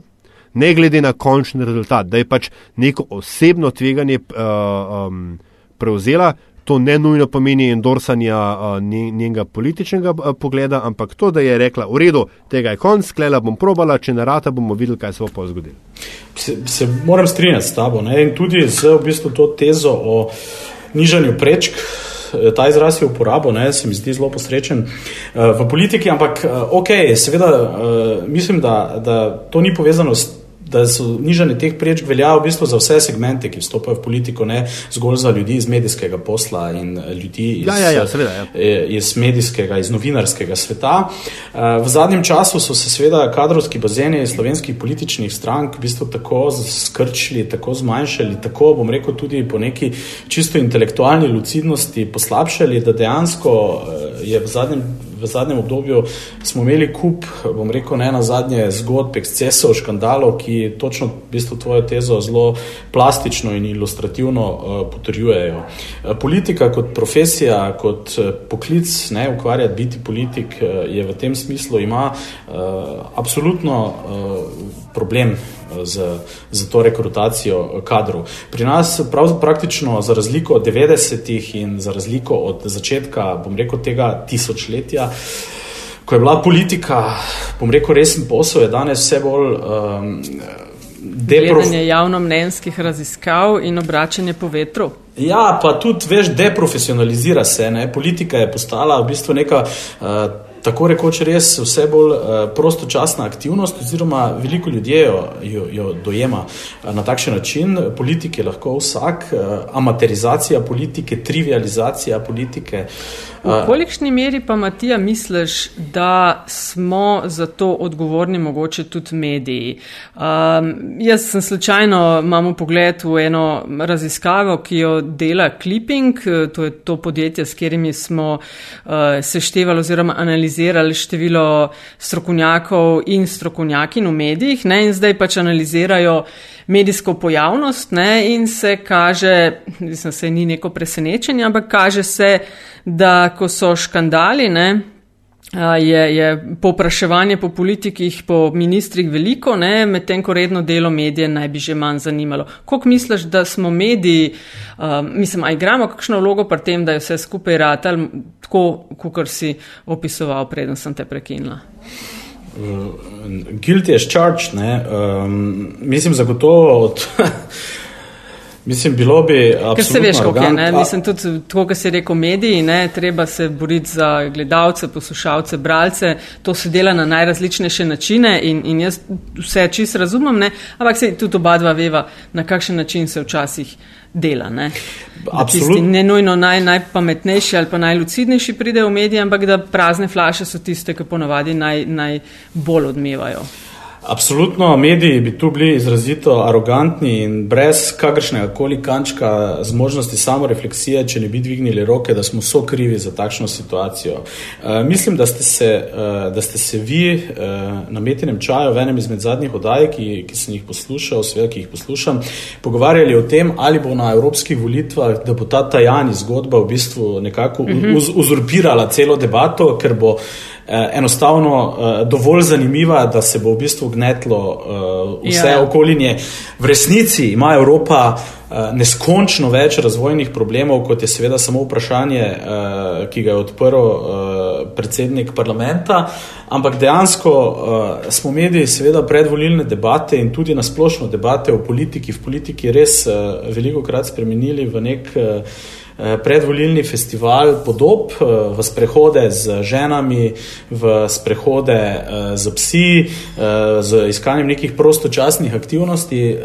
ne glede na končni rezultat, da je pač neko osebno tveganje uh, um, prevzela, to ne nujno pomeni endorsanja njenega političnega pogleda, ampak to, da je rekla, v redu, tega je konc, sklela bom probala, če ne rata, bomo videli, kaj se bo zgodilo. Se, se moram strinjati s tabo ne? in tudi z v bistvu to tezo o nižanju prečk. Eh, ta izraz je uporabo, ne, se mi zdi zelo posrečen uh, v politiki, ampak uh, ok, seveda mislim, da, da to ni povezano s da so nižanje teh prečk velja v bistvu za vse segmente, ki vstopajo v politiko, ne zgolj za ljudi iz medijskega posla in eh, ljudi iz, ja, ja, ja, seveda, ja. Eh, iz medijskega, iz novinarskega sveta. Eh, v zadnjem času so se seveda kadrovski bazeni slovenskih političnih strank v bistvu tako skrčili, tako zmanjšali, tako bom rekel tudi po neki čisto intelektualni lucidnosti poslabšali, da dejansko je v zadnjem v zadnjem obdobju smo imeli kup, bom rekel, ne na zadnje zgodb, ekscesov, škandalov, ki točno v bistvu tvojo tezo zelo plastično in ilustrativno uh, potrjujejo. Uh, politika kot profesija, kot uh, poklic, ne ukvarjati biti politik, je v tem smislu ima uh, absolutno uh, problem z, z to rekrutacijo kadrov. Pri nas prav, praktično za razliko od 90-ih in za razliko od začetka, bom rekel, tega tisočletja, ko je bila politika, bom rekel, resen posel, je danes vse bolj. Um, Delovanje javnomnenjskih raziskav in obračanje po vetru. Ja, pa tudi, veš, deprofesionalizira se. Ne? Politika je postala v bistvu neka uh, tako rekoč res vse bolj uh, prostočasna aktivnost, oziroma veliko ljudi jo, jo, jo dojema uh, na takšen način. Politik je lahko vsak, uh, amaterizacija politike, trivializacija politike. V kolikšni meri pa, Matija, misliš, da smo za to odgovorni mogoče tudi mediji? Um, jaz sem slučajno, imam v pogled v eno raziskavo, ki jo dela Clipping, to je to podjetje, s katerimi smo uh, seštevali oziroma analizirali analizirali število strokovnjakov in strokovnjakin v medijih ne, in zdaj pač analizirajo medijsko pojavnost ne, in se kaže, mislim, se ni neko presenečenje, ampak kaže se, da ko so škandali, ne, je, je popraševanje po politikih, po ministrih veliko, medtem ko redno delo medije naj bi že manj zanimalo. Kako misliš, da smo mediji, uh, mislim, a igramo kakšno vlogo pri tem, da je vse skupaj ratal, tako, kot si opisoval, preden sem te prekinila? Uh, guilty as charged, ne? Um, mislim, zagotovo od. <laughs> Mislim, bilo bi. Ker se veš, kako je. Ne? Mislim, tudi to, kar si rekel, mediji, ne? treba se boriti za gledalce, poslušalce, bralce. To se dela na najrazličnejše načine in, in jaz vse čist razumem, ne? ampak se tudi oba dva veva, na kakšen način se včasih dela. Ne, ne nujno naj, najpametnejši ali pa najlucidnejši pridejo v medije, ampak da prazne flaše so tiste, ki ponavadi naj, najbolj odmevajo. Absolutno, mediji bi tu bili izrazito arogantni in brez kakršnega koli kančka zmožnosti samorefleksije, če ne bi dvignili roke, da smo so krivi za takšno situacijo. E, mislim, da ste, se, e, da ste se vi e, na metinem čaju v enem izmed zadnjih oddaj, ki, ki sem jih poslušal, seveda, ki jih poslušam, pogovarjali o tem, ali bo na evropskih volitvah, da bo ta tajani zgodba v bistvu nekako mhm. uz, uzurpirala celo debato, ker bo enostavno eh, dovolj zanimiva, da se bo v bistvu gnetlo eh, vse ja. okolinje. V resnici ima Evropa neskončno več razvojnih problemov, kot je seveda samo vprašanje, ki ga je odprl predsednik parlamenta, ampak dejansko smo mediji seveda predvolilne debate in tudi nasplošno debate o politiki v politiki res veliko krat spremenili v nek predvolilni festival podob v sprehode z ženami, v sprehode z psi, z iskanjem nekih prostočasnih aktivnosti.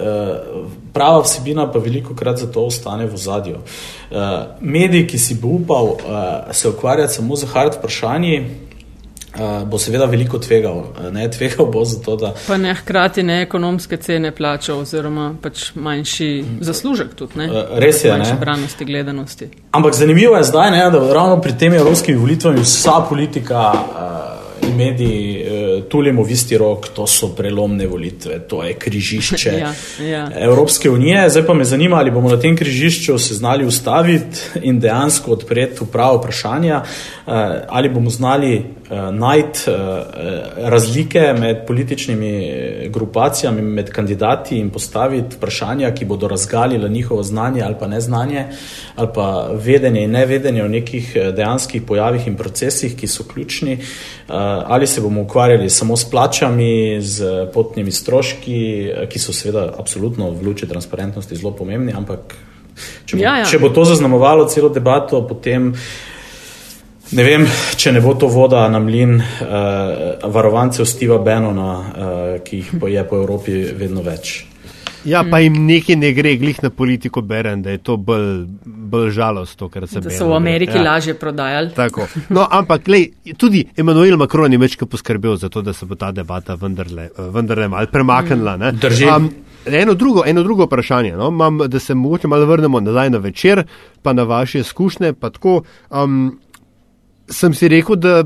Prava vsebina pa veliko krat zato ostane v zadju. Medij, ki si bo upal se ukvarjati samo z hard vprašanji, Uh, bo seveda veliko tvegal. Ne, <laughs> tvegal bo zato, da. Pa ne hkrati ne ekonomske cene plačal, oziroma pač manjši zaslužek tudi. Ne? Uh, res je. Manjši branosti, gledanosti. Ampak zanimivo je zdaj, ne, da ravno pri tem evropskih volitvah vsa politika. Uh, mediji eh, tulimo v isti rok, to so prelomne volitve, to je križišče <laughs> ja, ja. Evropske unije. Zdaj pa me zanima, ali bomo na tem križišču se znali ustaviti in dejansko odpreti pravo vprašanje, eh, ali bomo znali najti razlike med političnimi grupacijami, med kandidati in postaviti vprašanja, ki bodo razgalila njihovo znanje ali pa neznanje, ali pa vedenje in nevedenje o nekih dejanskih pojavih in procesih, ki so ključni ali se bomo ukvarjali samo s plačami, z potnimi stroški, ki so seveda absolutno v luči transparentnosti zelo pomembni, ampak če bo, ja, ja. Če bo to zaznamovalo celo debato, potem ne vem, če ne bo to voda na mlin uh, varovancev Steva Benona, uh, ki jih je po Evropi vedno več. Ja, pa jim nekaj ne gre, glih na politiko berem, da je to bolj, bolj žalostno, ker se. Da so v Ameriki ja. lažje prodajali. Tako. No, ampak lej, tudi Emanuel Macron je večkrat poskrbel za to, da se bo ta debata vendarle, vendarle mal premaknila. Mm. Drži. Um, eno, drugo, eno drugo vprašanje, no? Mam, da se mogoče malo vrnemo nazaj na večer, pa na vaše izkušnje. Um, sem si rekel, da.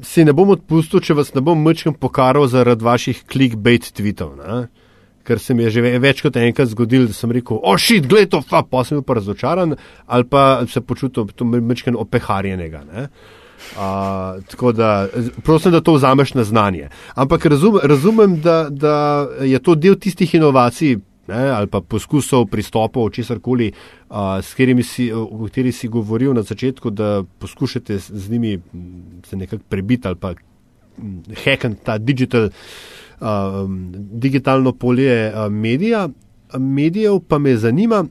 Si ne bom odpustil, če vas ne bom mečem pokaral zaradi vaših clickbait tweetov. Ne? ker se mi je že več kot enkrat zgodilo, da sem rekel: O, šit, gledaj to, fa, pa sem bil pa razočaran ali pa se počutil mečken opeharjenega. Uh, tako da, prosim, da to vzameš na znanje. Ampak razum, razumem, da, da je to del tistih inovacij ne, ali pa poskusov, pristopov, česar koli, uh, s katerimi si, o kateri si govoril na začetku, da poskušate z njimi se nekako prebiti ali pa hekati ta digital um, digitalno polje um, medija, medijev, pa me zanima,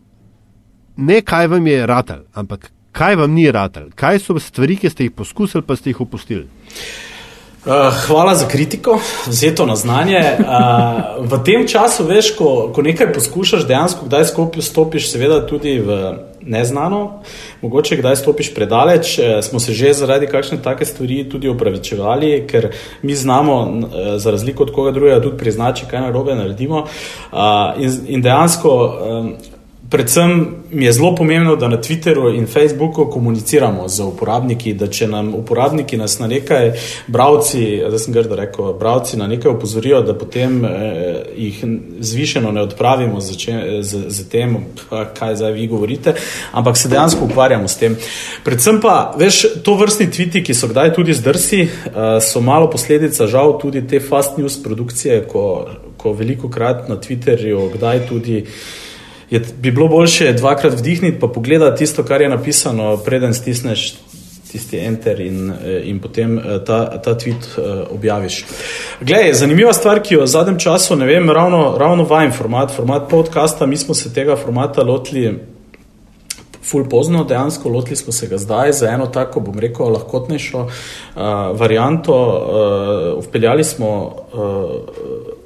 ne kaj vam je ratal, ampak kaj vam ni ratal, kaj so stvari, ki ste jih poskusili, pa ste jih opustili. Uh, hvala za kritiko, vzeto na znanje. Uh, v tem času, veš, ko, ko nekaj poskušaš, dejansko kdaj skupaj stopiš, seveda tudi v neznano, mogoče kdaj stopiš predaleč. Uh, smo se že zaradi kakšne take stvari tudi opravičevali, ker mi znamo, uh, za razliko od koga drugega, tudi priznati, kaj narobe naredimo. Uh, in, in dejansko. Uh, Predvsem mi je zelo pomembno, da na Twitterju in Facebooku komuniciramo z uporabniki, da če nam uporabniki nas na nekaj, bravci, zdaj sem grdo rekel, bravci na nekaj opozorijo, da potem eh, jih zvišeno ne odpravimo z, z, z tem, kaj zdaj vi govorite, ampak se dejansko ukvarjamo s tem. Predvsem pa, veš, to vrstni tviti, ki so kdaj tudi zdrsi, eh, so malo posledica žal tudi te fast news produkcije, ko, ko veliko krat na Twitterju kdaj tudi je, bi bilo boljše dvakrat vdihniti, pa pogledati tisto, kar je napisano, preden stisneš tisti enter in, eh, in potem eh, ta, ta tweet uh, objaviš. Glej, zanimiva stvar, ki jo v zadnjem času, ne vem, ravno, ravno vajem format, format podcasta, mi smo se tega formata lotili ful pozno, dejansko lotili smo se ga zdaj za eno tako, bom rekel, lahkotnejšo uh, varianto. Uh, vpeljali smo uh,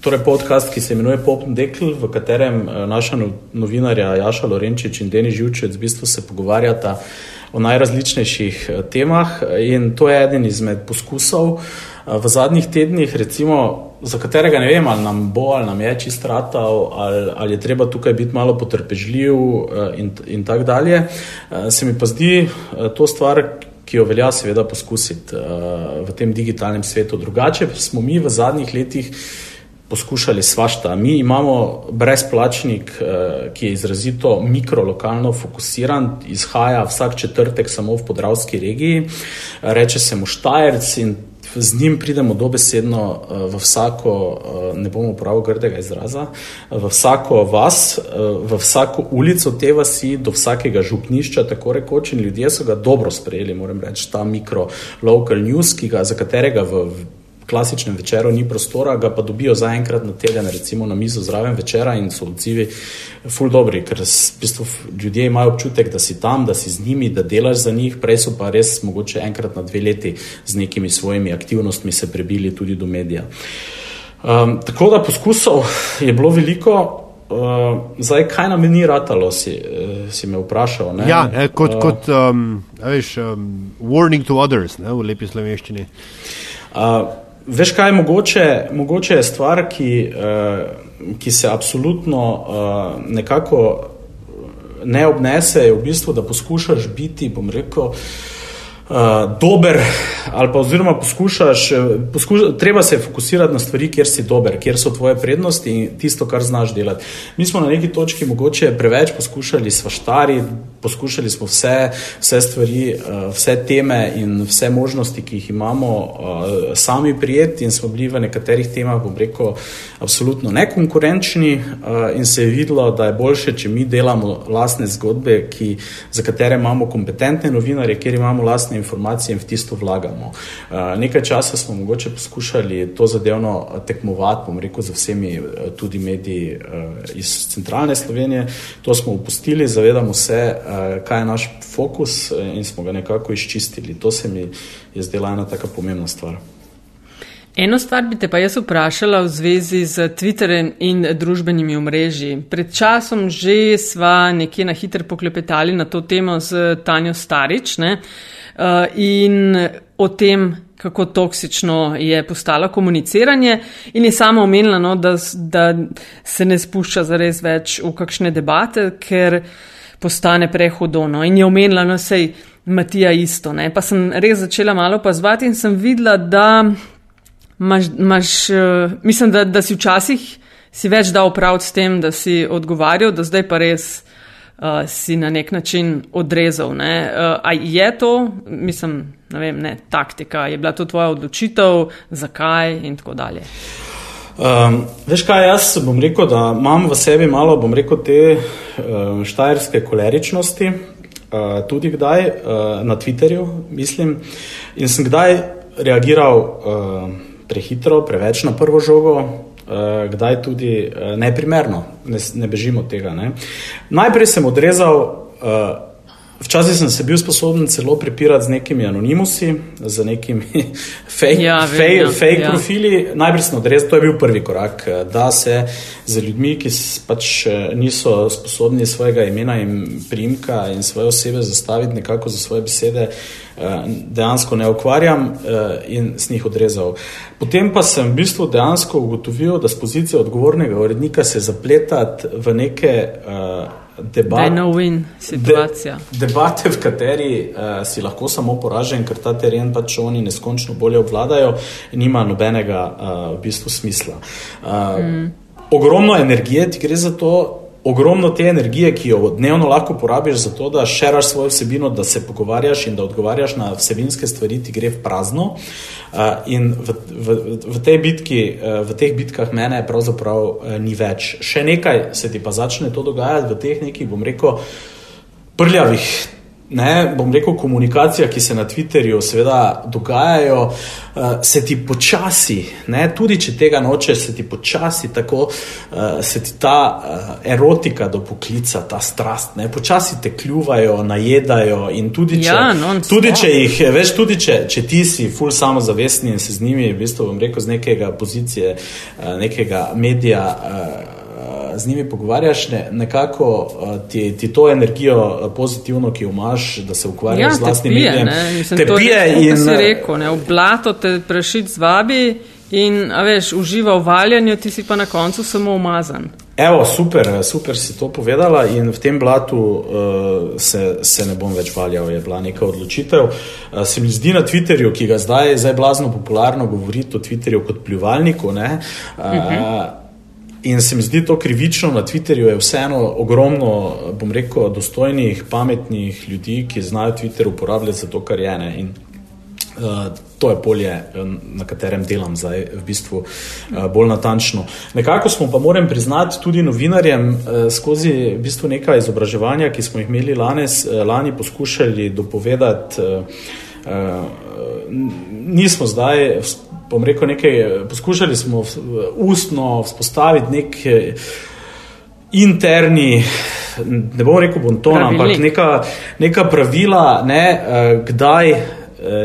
Torej, podcast, ki se imenuje Pop Dekl, v katerem eh, naša no-, novinarja Jaša Lorenčič in Deni Živčec v bistvu se pogovarjata o najrazličnejših eh, temah. In to je eden izmed poskusov eh, v zadnjih tednih, recimo, za katerega ne vem, ali nam bo, ali nam je čist ratal, ali, ali je treba tukaj biti malo potrpežljiv in, in tako dalje. Se mi pa zdi to stvar, ki jo velja seveda poskusiti v tem digitalnem svetu. Drugače smo mi v zadnjih letih poskušali svašta. Mi imamo brezplačnik, eh, ki je izrazito mikrolokalno fokusiran, izhaja vsak četrtek samo v podravski regiji, reče se mu Štajerc in z njim pridemo dobesedno eh, v vsako, eh, ne bomo prav grdega izraza, v vsako vas, v vsako ulico te vasi, do vsakega župnišča, tako rekoč, in ljudje so ga dobro sprejeli, moram reči, ta mikro local news, ki ga, za katerega v klasičnem večeru ni prostora, ga pa dobijo zaenkrat na teden, recimo na mizo zraven večera in so odzivi ful dobri, ker v bistvu ljudje imajo občutek, da si tam, da si z njimi, da delaš za njih, prej so pa res mogoče enkrat na dve leti z nekimi svojimi aktivnostmi se prebili tudi do medija. Um, tako da poskusov je bilo veliko. Uh, zdaj, kaj nam ni ratalo, si, uh, si me vprašal. Ne? Ja, ne, kot, uh, kot um, veš, um, warning to others ne, v lepi slovenščini. Uh, veš, kaj je mogoče, mogoče je stvar, ki, uh, ki se absolutno uh, nekako ne obnese, je v bistvu, da poskušaš biti, bom rekel, uh, dober, ali pa oziroma poskušaš, eh, poskuš, treba se fokusirati na stvari, kjer si dober, kjer so tvoje prednosti in tisto, kar znaš delati. Mi smo na neki točki mogoče preveč poskušali svaštari, poskušali smo vse, vse stvari, uh, vse teme in vse možnosti, ki jih imamo, uh, sami prijeti in smo bili v nekaterih temah, bom rekel, absolutno nekonkurenčni uh, in se je videlo, da je boljše, če mi delamo lastne zgodbe, ki, za katere imamo kompetentne novinarje, kjer imamo lastne informacije in v tisto vlagamo. Nekaj časa smo mogoče poskušali to zadevno tekmovati, bom rekel, z vsemi tudi mediji iz centralne Slovenije. To smo upustili, zavedamo se, kaj je naš fokus in smo ga nekako izčistili. To se mi je zdela ena taka pomembna stvar. Eno stvar bi te pa jaz vprašala v zvezi z Twitterjem in družbenimi omrežji. Pred časom že sva nekje na hitro poklepetali na to temo z Tanjo Starič. Ne? Uh, Eh, in o tem, kako toksično je postalo komuniciranje, in je sama omenila, no, da, da se ne spušča zares več v kakšne debate, ker postane prehudo. No. In je omenila, no, sej Matija isto. Ne. Pa sem res začela malo pazvati in sem videla, da imaš, imaš uh, mislim, da, da si včasih si več dal prav s tem, da si odgovarjal, da zdaj pa res uh, si na nek način odrezal. Ne? Uh, a je to, mislim, ne vem, ne, taktika, je bila to tvoja odločitev, zakaj in tako dalje. Um, veš kaj, jaz bom rekel, da imam v sebi malo, bom rekel, te uh, štajerske koleričnosti, uh, tudi kdaj uh, na Twitterju, mislim, in sem kdaj reagiral uh, prehitro, preveč na prvo žogo, uh, kdaj tudi uh, neprimerno, ne, ne bežimo od tega. Ne. Najprej sem odrezal, uh, včasih sem se bil sposoben celo prepirati z nekimi anonimusi, z nekimi <laughs> fake, ja, vem, fake, ja, fake ja. profili. Najprej sem odrezal, to je bil prvi korak, da se z ljudmi, ki pač niso sposobni svojega imena in primka in svoje osebe zastaviti nekako za svoje besede. Dejansko ne ukvarjam in s njih odrezal. Potem pa sem v bistvu dejansko ugotovil, da z pozicije odgovornega urednika se zapletati v neke uh, debate, de, debate, v kateri uh, si lahko samo poražen, ker ta teren pač oni neskončno bolje obvladajo nima nobenega uh, v bistvu smisla. Uh, mm. Ogromno energije ti gre za to, ogromno te energije, ki jo dnevno lahko porabiš za to, da šeraš svojo vsebino, da se pogovarjaš in da odgovarjaš na vsebinske stvari, ti gre v prazno. Uh, in v, v, v, tej bitki, uh, v teh bitkah mene pravzaprav uh, ni več. Še nekaj se ti pa začne to dogajati v teh nekih, bom rekel, prljavih ne, bom rekel, komunikacija, ki se na Twitterju seveda dogajajo, uh, se ti počasi, ne, tudi če tega nočeš, se ti počasi tako, uh, se ti ta uh, erotika do poklica, ta strast, ne, počasi te kljuvajo, najedajo in tudi če, ja, tudi če jih, veš, tudi če, če ti si ful samozavestni in se z njimi, v bistvu, bom rekel, z nekega pozicije, uh, nekega medija, uh, z njimi pogovarjaš, ne, nekako ti, ti to energijo pozitivno, ki jo imaš, da se ukvarjaš ja, z vlastnimi mediji. Te pije in se reko, ne, v blato te prešit zvabi in, a veš, uživa v valjanju, ti si pa na koncu samo umazan. Evo, super, super si to povedala in v tem blatu uh, se, se ne bom več valjal, je bila neka odločitev. Uh, se mi zdi na Twitterju, ki ga zdaj, zdaj blazno popularno govoriti o Twitterju kot pljuvalniku, ne, uh, uh -huh. In se mi zdi to krivično, na Twitterju je vseeno ogromno, bom rekel, dostojnih, pametnih ljudi, ki znajo Twitter uporabljati za to, kar je ene. In uh, to je polje, eh, na katerem delam zdaj, v bistvu uh, bolj natančno. Nekako smo pa, moram priznati, tudi novinarjem uh, skozi v bistvu nekaj izobraževanja, ki smo jih imeli lanes, uh, lani, poskušali dopovedati. Uh, nismo zdaj, bom rekel, nekaj, poskušali smo ustno vzpostaviti nek interni, ne bom rekel bonton, ampak neka, neka pravila, ne, kdaj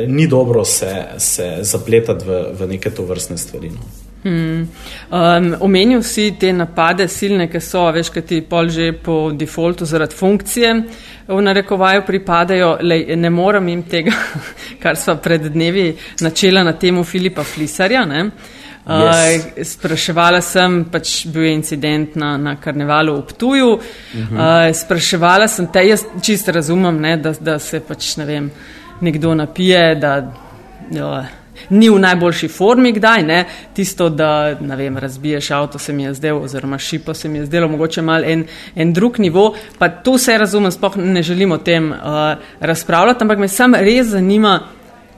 ni dobro se, se zapletati v, v neke to vrstne stvari. No. Hmm. Um, omenil si te napade silne, ki so, veš, kaj ti pol že po defaultu zaradi funkcije v narekovaju pripadajo, Lej, ne morem jim tega, <laughs> kar sva pred dnevi načela na temu Filipa Flisarja. Ne? Yes. Uh, spraševala sem, pač bil je incident na, na karnevalu v Ptuju, uh -huh. uh, spraševala sem te, jaz čisto razumem, ne, da, da se pač ne vem, nekdo napije, da. Jo, ni v najboljši formi, kdaj ne. Tisto, da vem, razbiješ avto, se mi je zdelo, oziroma šipo se mi je zdelo, mogoče malo en, en drug nivo. Pa to vse razumem, sploh ne želim o tem uh, razpravljati, ampak me sam res zanima,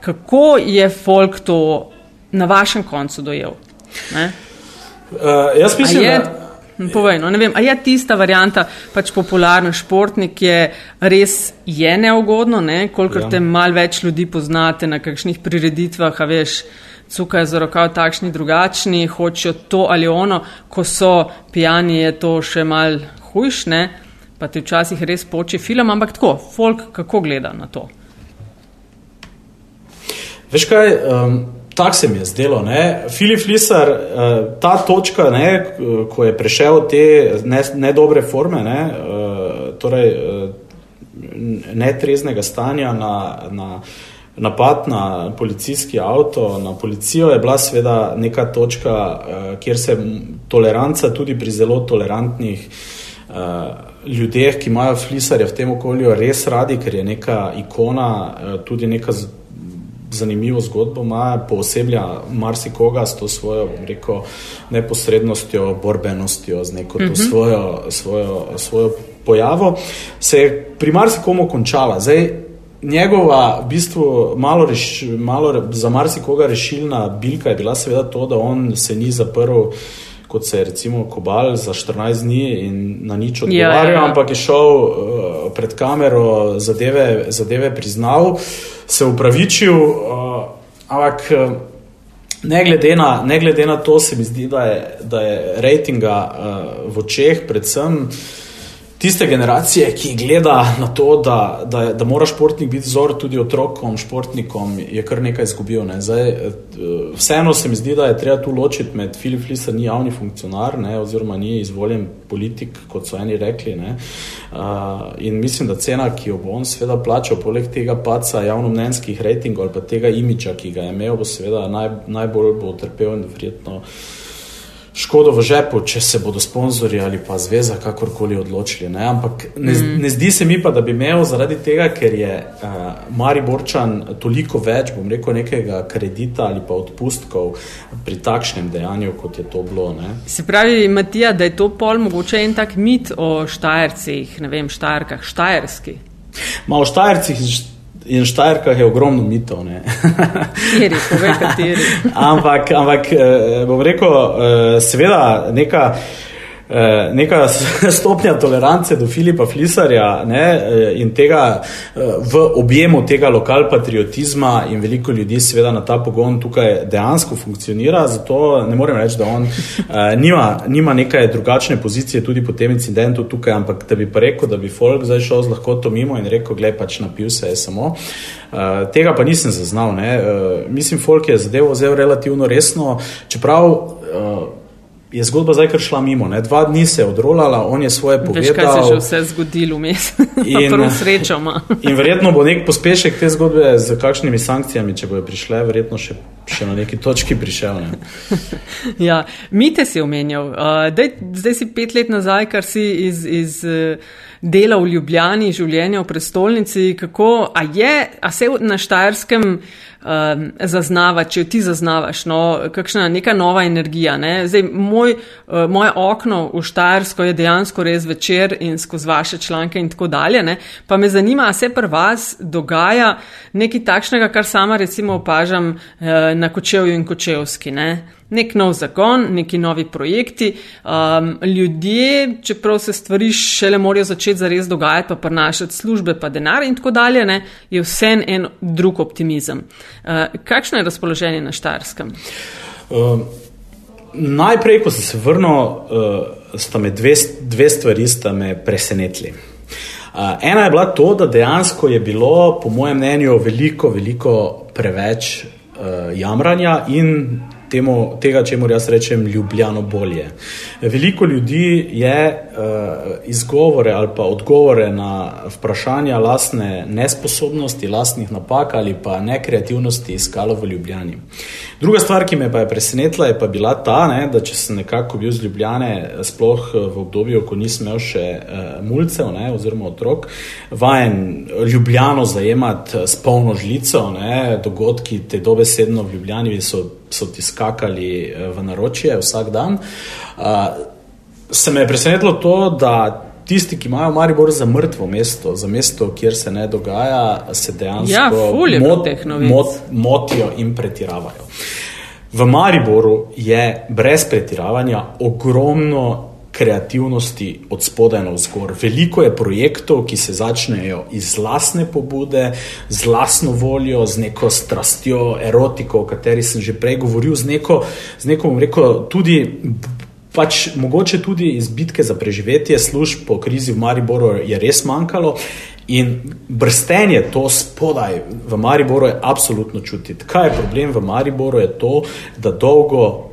kako je folk to na vašem koncu dojel. Uh, jaz mislim, da. Povej, no, vem, a je tista varijanta, pač popularni športnik, je res je neugodno, ne? kolikor ja. te mal več ljudi poznate na kakšnih prireditvah, a veš, cukaj za rokav takšni drugačni, hočejo to ali ono, ko so pijani, je to še mal hujšne, pa ti včasih res poči film, ampak tako, folk kako gleda na to? Veš kaj, um, Tako se mi je zdelo. Ne? Filip Lisar, eh, ta točka, ne, ko je prešel te nedobre ne forme, ne, eh, torej eh, netreznega stanja na, na napad na policijski avto, na policijo, je bila seveda neka točka, kjer se toleranca tudi pri zelo tolerantnih ljudeh, ki imajo Flisarja v tem okolju res radi, ker je neka ikona, tudi neka zanimivo zgodbo, ima pooseblja marsikoga s to svojo, rekel, neposrednostjo, borbenostjo, z neko uh mhm. -huh. svojo, svojo, svojo pojavo, se je pri marsikomu končala. Zdaj, njegova, v bistvu, malo, reš, malo za marsikoga rešilna bilka je bila seveda to, da on se ni zaprl kot se je recimo Kobal za 14 dni in na nič odgovarjal, ja, ja, ja. ampak je šel uh, pred kamero, zadeve, zadeve priznal, se upravičil, uh, ampak uh, ne, glede na, ne glede na to, se mi zdi, da je, da je rejtinga uh, v očeh predvsem uh, tiste generacije, ki gleda na to, da, da, da mora športnik biti vzor tudi otrokom, športnikom, je kar nekaj izgubil. Ne. Zdaj, eh, vseeno se mi zdi, da je treba tu ločiti med Filip Flisar, ni javni funkcionar, ne, oziroma ni izvoljen politik, kot so eni rekli. Ne. Uh, in mislim, da cena, ki jo bo on seveda plačal, poleg tega paca javnomnenjskih rejtingov ali pa tega imiča, ki ga je imel, bo seveda naj, najbolj bo utrpel in verjetno škodo v žepu, če se bodo sponzorji ali pa zveza kakorkoli odločili. Ne? Ampak ne, mm. ne zdi se mi pa, da bi imel zaradi tega, ker je uh, Mari Borčan toliko več, bom rekel, nekega kredita ali pa odpustkov pri takšnem dejanju, kot je to bilo. Ne? Se pravi, Matija, da je to pol mogoče en tak mit o Štajercih, ne vem, Štajerkah, Štajerski. Ma o Štajercih in Štajerka je ogromno mitov. Kateri, povej, kateri. <laughs> ampak, ampak eh, bom rekel, eh, seveda, neka. Eh, neka <laughs> stopnja tolerance do Filipa Flisarja ne, eh, in tega eh, v objemu tega lokalpatriotizma in veliko ljudi seveda na ta pogon tukaj dejansko funkcionira, zato ne morem reči, da on nima, nima nekaj drugačne pozicije tudi po tem incidentu tukaj, ampak da bi pa rekel, da bi folk zdaj šel z lahkoto mimo in rekel, gled pač napil se je samo. Tega pa nisem zaznal. Ne. Mislim, folk je zadevo vzel relativno resno, čeprav je zgodba zdaj kar šla mimo. Ne? Dva dni se je odrolala, on je svoje povedal. Veš, kaj se je že vse zgodilo vmes, <laughs> prvo srečo ima. <laughs> in verjetno bo nek pospešek te zgodbe z kakšnimi sankcijami, če bojo prišle, verjetno še, še na neki točki prišel. Ne? <laughs> ja, mite si omenjal. Uh, dej, zdaj si pet let nazaj, kar si iz. iz uh, dela v Ljubljani, življenje v prestolnici, kako a je, a se na Štajerskem um, zaznava, če ti zaznavaš, no, kakšna neka nova energija. Ne? Zdaj, moj, uh, moje okno v Štajersko je dejansko res večer in skozi vaše članke in tako dalje. Ne? Pa me zanima, a se pri vas dogaja nekaj takšnega, kar sama recimo opažam uh, na Kočevju in Kočevski. Ne? Nek nov zagon, neki novi projekti. Um, ljudje, čeprav se stvari šele morajo začeti zares dogajati, pa prenašati službe, pa denar in tako dalje, ne, je vse en drug optimizem. Uh, kakšno je razpoloženje na Štarskem? Um, najprej, ko sem se vrnil, uh, sta me dve, dve stvari presenetili. Uh, ena je bila to, da dejansko je bilo, po mojem mnenju, veliko, veliko preveč uh, jamranja in temu, tega, če moram jaz rečem, ljubljeno bolje. Veliko ljudi je uh, izgovore ali pa odgovore na vprašanja lastne nesposobnosti, lastnih napak ali pa nekreativnosti iskalo v Ljubljani. Druga stvar, ki me pa je presenetila, je pa bila ta, ne, da če sem nekako bil z Ljubljane, sploh v obdobju, ko nisem imel še uh, mulcev ne, oziroma otrok, vajen Ljubljano zajemati s polno žlico, ne, dogodki te dobesedno v Ljubljani so so ti skakali eh, v naročje vsak dan. Uh, se me je presenetilo to, da tisti, ki imajo Maribor za mrtvo mesto, za mesto, kjer se ne dogaja, se dejansko ja, mot, mot, motijo in pretiravajo. V Mariboru je brez pretiravanja ogromno kreativnosti od spodaj na vzgor. Veliko je projektov, ki se začnejo iz lastne pobude, z lastno voljo, z neko strastjo, erotiko, o kateri sem že prej govoril, z neko, z neko bom rekel, tudi. Pač mogoče tudi iz bitke za preživetje služb po krizi v Mariboru je res manjkalo in brstenje to spodaj v Mariboru je absolutno čutiti. Kaj je problem v Mariboru? Je to, da dolgo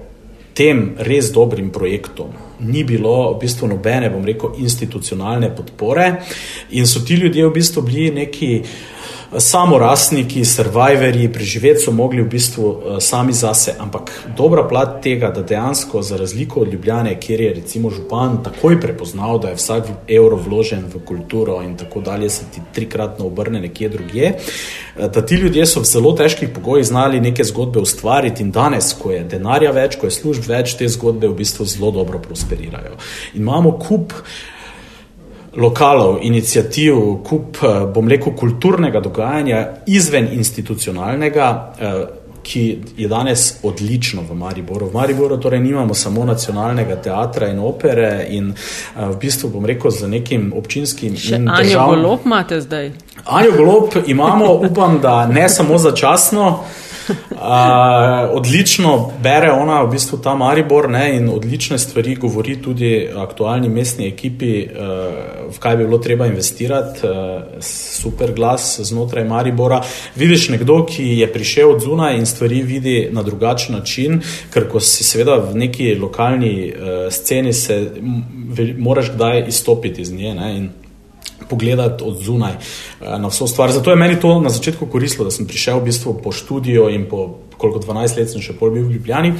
tem res dobrim projektom ni bilo v bistvu nobene, bom rekel, institucionalne podpore. In so ti ljudje v bistvu bili neki samorastniki, survivori, preživeti so mogli v bistvu uh, sami zase, ampak dobra plat tega, da dejansko za razliko od Ljubljane, kjer je recimo župan takoj prepoznal, da je vsak evro vložen v kulturo in tako dalje, se ti trikratno obrne nekje drugje, uh, da ti ljudje so v zelo težkih pogojih znali neke zgodbe ustvariti in danes, ko je denarja več, ko je služb več, te zgodbe v bistvu zelo dobro prosperirajo. In imamo kup lokalov, inicijativ, kup, eh, bom rekel, kulturnega dogajanja izven institucionalnega, eh, ki je danes odlično v Mariboru. V Mariboru torej nimamo samo nacionalnega teatra in opere in eh, v bistvu bom rekel z nekim občinskim Še in državnim. Anjo Golob imate zdaj? Anjo Golob imamo, upam, da ne samo začasno. Uh, odlično bere ona, v bistvu ta Maribor, ne, in odlične stvari govori tudi aktualni mestni ekipi, uh, v kaj bi bilo treba investirati. Uh, super glas znotraj Maribora. Vidiš nekdo, ki je prišel od zunaj in stvari vidi na drugačen način, ker ko si seveda v neki lokalni uh, sceni, se moraš kdaj izstopiti iz nje. Ne, pogledati od zunaj eh, na vso stvar. Zato je meni to na začetku koristilo, da sem prišel v bistvu po študiju in po koliko 12 let sem še pol bil v Ljubljani.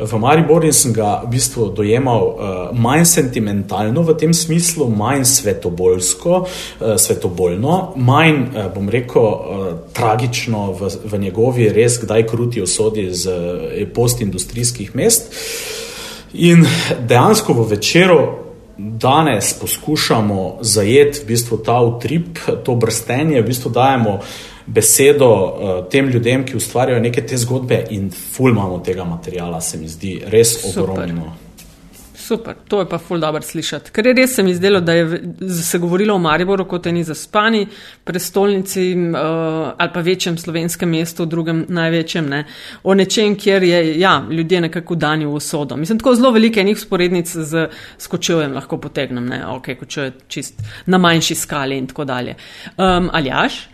V Mariboru in sem ga v bistvu dojemal uh, manj sentimentalno v tem smislu, manj svetobolsko, uh, svetobolno, manj, uh, bom rekel, uh, tragično v, v njegovi res kdaj kruti osodi z uh, postindustrijskih mest. In dejansko v večeru danes poskušamo zajeti v bistvu ta utrip, to brstenje, v bistvu dajemo besedo uh, tem ljudem, ki ustvarjajo neke te zgodbe in ful imamo tega materijala, se mi zdi res ogromno. Super. To je pa ful dobro slišati. Ker je res se mi zdelo, da je se govorilo o Mariboru kot eni zaspani prestolnici uh, ali pa večjem slovenskem mestu, drugem največjem, ne, o nečem, kjer je ja, ljudje nekako dani v usodo. Mislim, tako zelo velike enih sporednic z skočevjem lahko potegnem, ne, ok, kočuje čist na manjši skali in tako dalje. Um, Aljaš?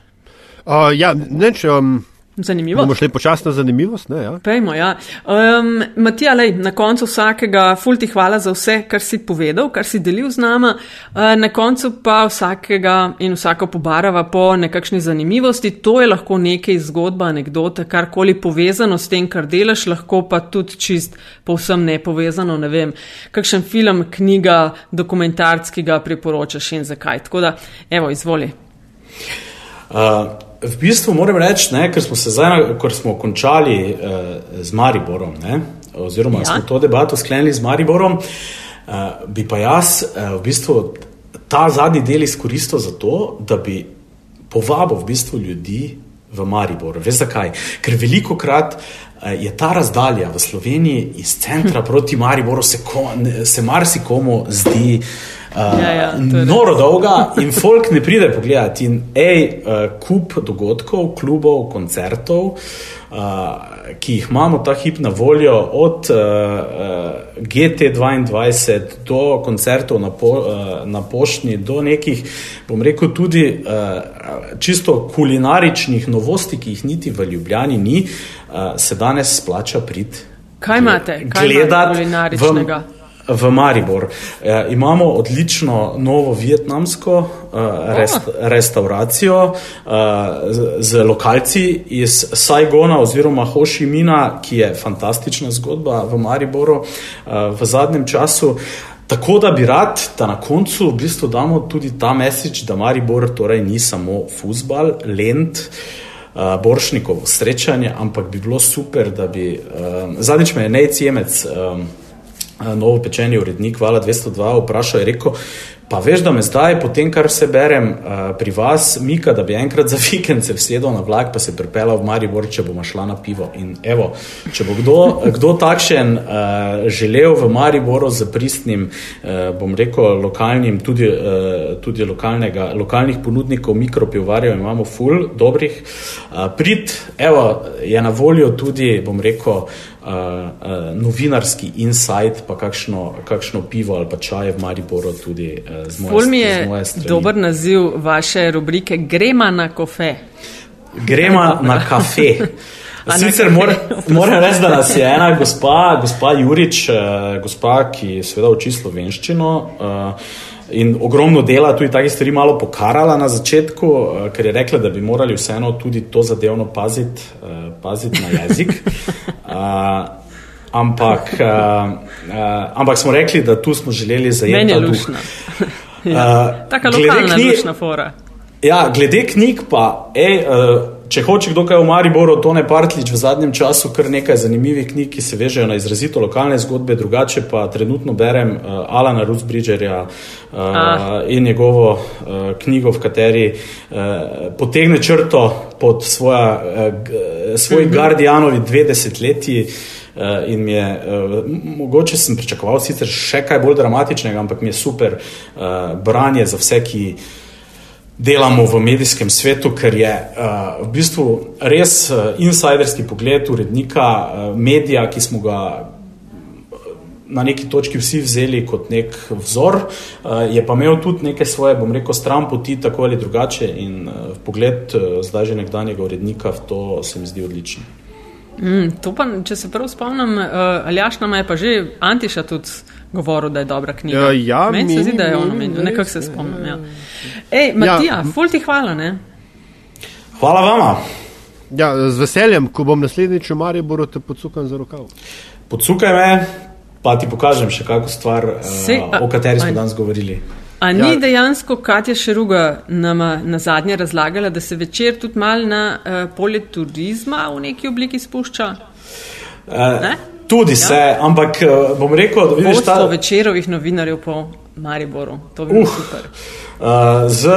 Uh, ja, neč. Um... Zanimivo. Bomo šli počasno zanimivost. Ne, ja. Pejmo, ja. um, Matija, lej, na koncu vsakega, ful ti hvala za vse, kar si povedal, kar si delil z nama. Uh, na koncu pa vsakega in vsako pobarava po nekakšni zanimivosti. To je lahko nekaj zgodba, anekdota, karkoli povezano s tem, kar delaš, lahko pa tudi čist povsem nepovezano. Ne vem, kakšen film, knjiga, dokumentarc, ki ga priporočaš in zakaj. Tako da, evo, izvoli. Uh, v bistvu moram reči, ne, ker smo se zdaj, ko smo končali uh, z Mariborom, ne, oziroma ja. smo to debato sklenili z Mariborom, uh, bi pa jaz uh, v bistvu ta zadnji del izkoristil za to, da bi povabil v bistvu ljudi v Mariboru. Veš zakaj? Ker veliko krat je ta razdalja v Sloveniji iz centra <laughs> proti Mariboru, se, se marsikomu zdi. Uh, ja, ja, noro dolga in folk ne pride pogledati. In ej, uh, kup dogodkov, klubov, koncertov, uh, ki jih imamo ta hip na voljo, od uh, uh, GT2 do koncertov na, po, uh, na poštni, do nekih, bom rekel, tudi uh, čisto kulinaričnih novosti, ki jih niti v Ljubljani ni, uh, se danes splača prid. Kaj imate, kaj imate kulinaričnega? V, v Maribor. E, imamo odlično novo vietnamsko e, rest, restauracijo e, z, z lokalci iz Saigona oziroma Hošimina, ki je fantastična zgodba v Mariboru e, v zadnjem času. Tako da bi rad, da na koncu v bistvu damo tudi ta mesič, da Maribor torej ni samo futbal, lend. Uh, Boršnikov srečanje, ampak bi bilo super, da bi. Uh, zadnjič me je Nejcemec, um, novo pečeni urednik Vala 202 vprašal, je rekel, pa veš, da me zdaj, potem kar se berem pri vas, Mika, da bi enkrat za vikend se vsedel na vlak, pa se pripelal v Maribor, če bomo šla na pivo. In evo, če bo kdo, kdo takšen želel v Mariboru z pristnim, bom rekel, lokalnim, tudi, tudi lokalnih ponudnikov mikropivovarjev, imamo ful dobrih, prid, evo, je na voljo tudi, bom rekel, uh, uh, novinarski insight, pa kakšno, kakšno pivo ali pa čaj v Mariboru tudi uh, z moje. Mi je dober naziv vaše rubrike Grema na kafe. Grema na kafe. <laughs> Sicer <laughs> moram reči, da nas je ena gospa, gospa Jurič, gospa, ki seveda uči slovenščino. Uh, In ogromno dela, tudi takih stvari, malo pokarala na začetku, uh, ker je rekla, da bi morali vseeno tudi to zadevno paziti uh, pazit na jezik. Uh, <laughs> ampak, ampak smo rekli, da tu smo želeli zajeti ta duh. <laughs> ja, Taka lokalna dušna fora. Ja, glede knjig pa, ej, uh, Če hoče kdo kaj v Mariboru, Tone Partlič v zadnjem času kar nekaj zanimivih knjig, ki se vežejo na izrazito lokalne zgodbe, drugače pa trenutno berem uh, Alana Rusbridgerja uh, ah. in njegovo uh, knjigo, v kateri uh, potegne črto pod svoja, uh, svoj mm -hmm. Guardianovi dve desetletji. Uh, in mi je, uh, mogoče sem pričakoval sicer še kaj bolj dramatičnega, ampak mi je super uh, branje za vse, ki uh, delamo v medijskem svetu, ker je uh, v bistvu res uh, insiderski pogled urednika uh, medija, ki smo ga na neki točki vsi vzeli kot nek vzor, je pa imel tudi neke svoje, bom rekel, stran poti, tako ali drugače. In pogled zdaj že nekdanjega urednika v to se mi zdi odličen. Mm, pa, če se prav spomnim, uh, Aljaš nam je pa že Antiša tudi govoril, da je dobra knjiga. Ja, ja Meni se zdi, da je ono menil, nekako se spomnim. Ja. Ej, Matija, ja. ful ti hvala, ne? Hvala vama. Ja, z veseljem, ko bom naslednjič v Mariboru, te podsukam za rokav. Podsukaj me, pa ti pokažem še kakšno stvar, Se, uh, o kateri smo danes govorili. A ni ja. dejansko Katja Šeruga nama na zadnje razlagala, da se večer tudi mal na uh, polje turizma v neki obliki spušča? Uh, Tudi ja. se, ampak eh, bom rekel, da vidiš ta... večerovih novinarjev po Mariboru. To bi bilo uh, super. Uh, z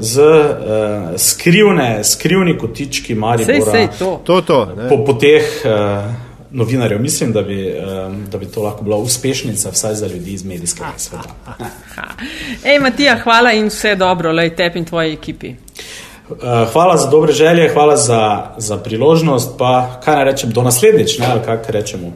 z uh, skrivne, skrivni kotički Maribora. Sej, sej, to. To, to, po, po teh uh, novinarjev mislim, da bi, um, da bi to lahko bila uspešnica vsaj za ljudi iz medijskega sveta. Ej, Matija, hvala in vse dobro, lej tebi in tvoji ekipi. Hvala za dobre želje, hvala za, za priložnost, pa kaj naj rečem, do naslednjič, ne, ali kaj rečemo.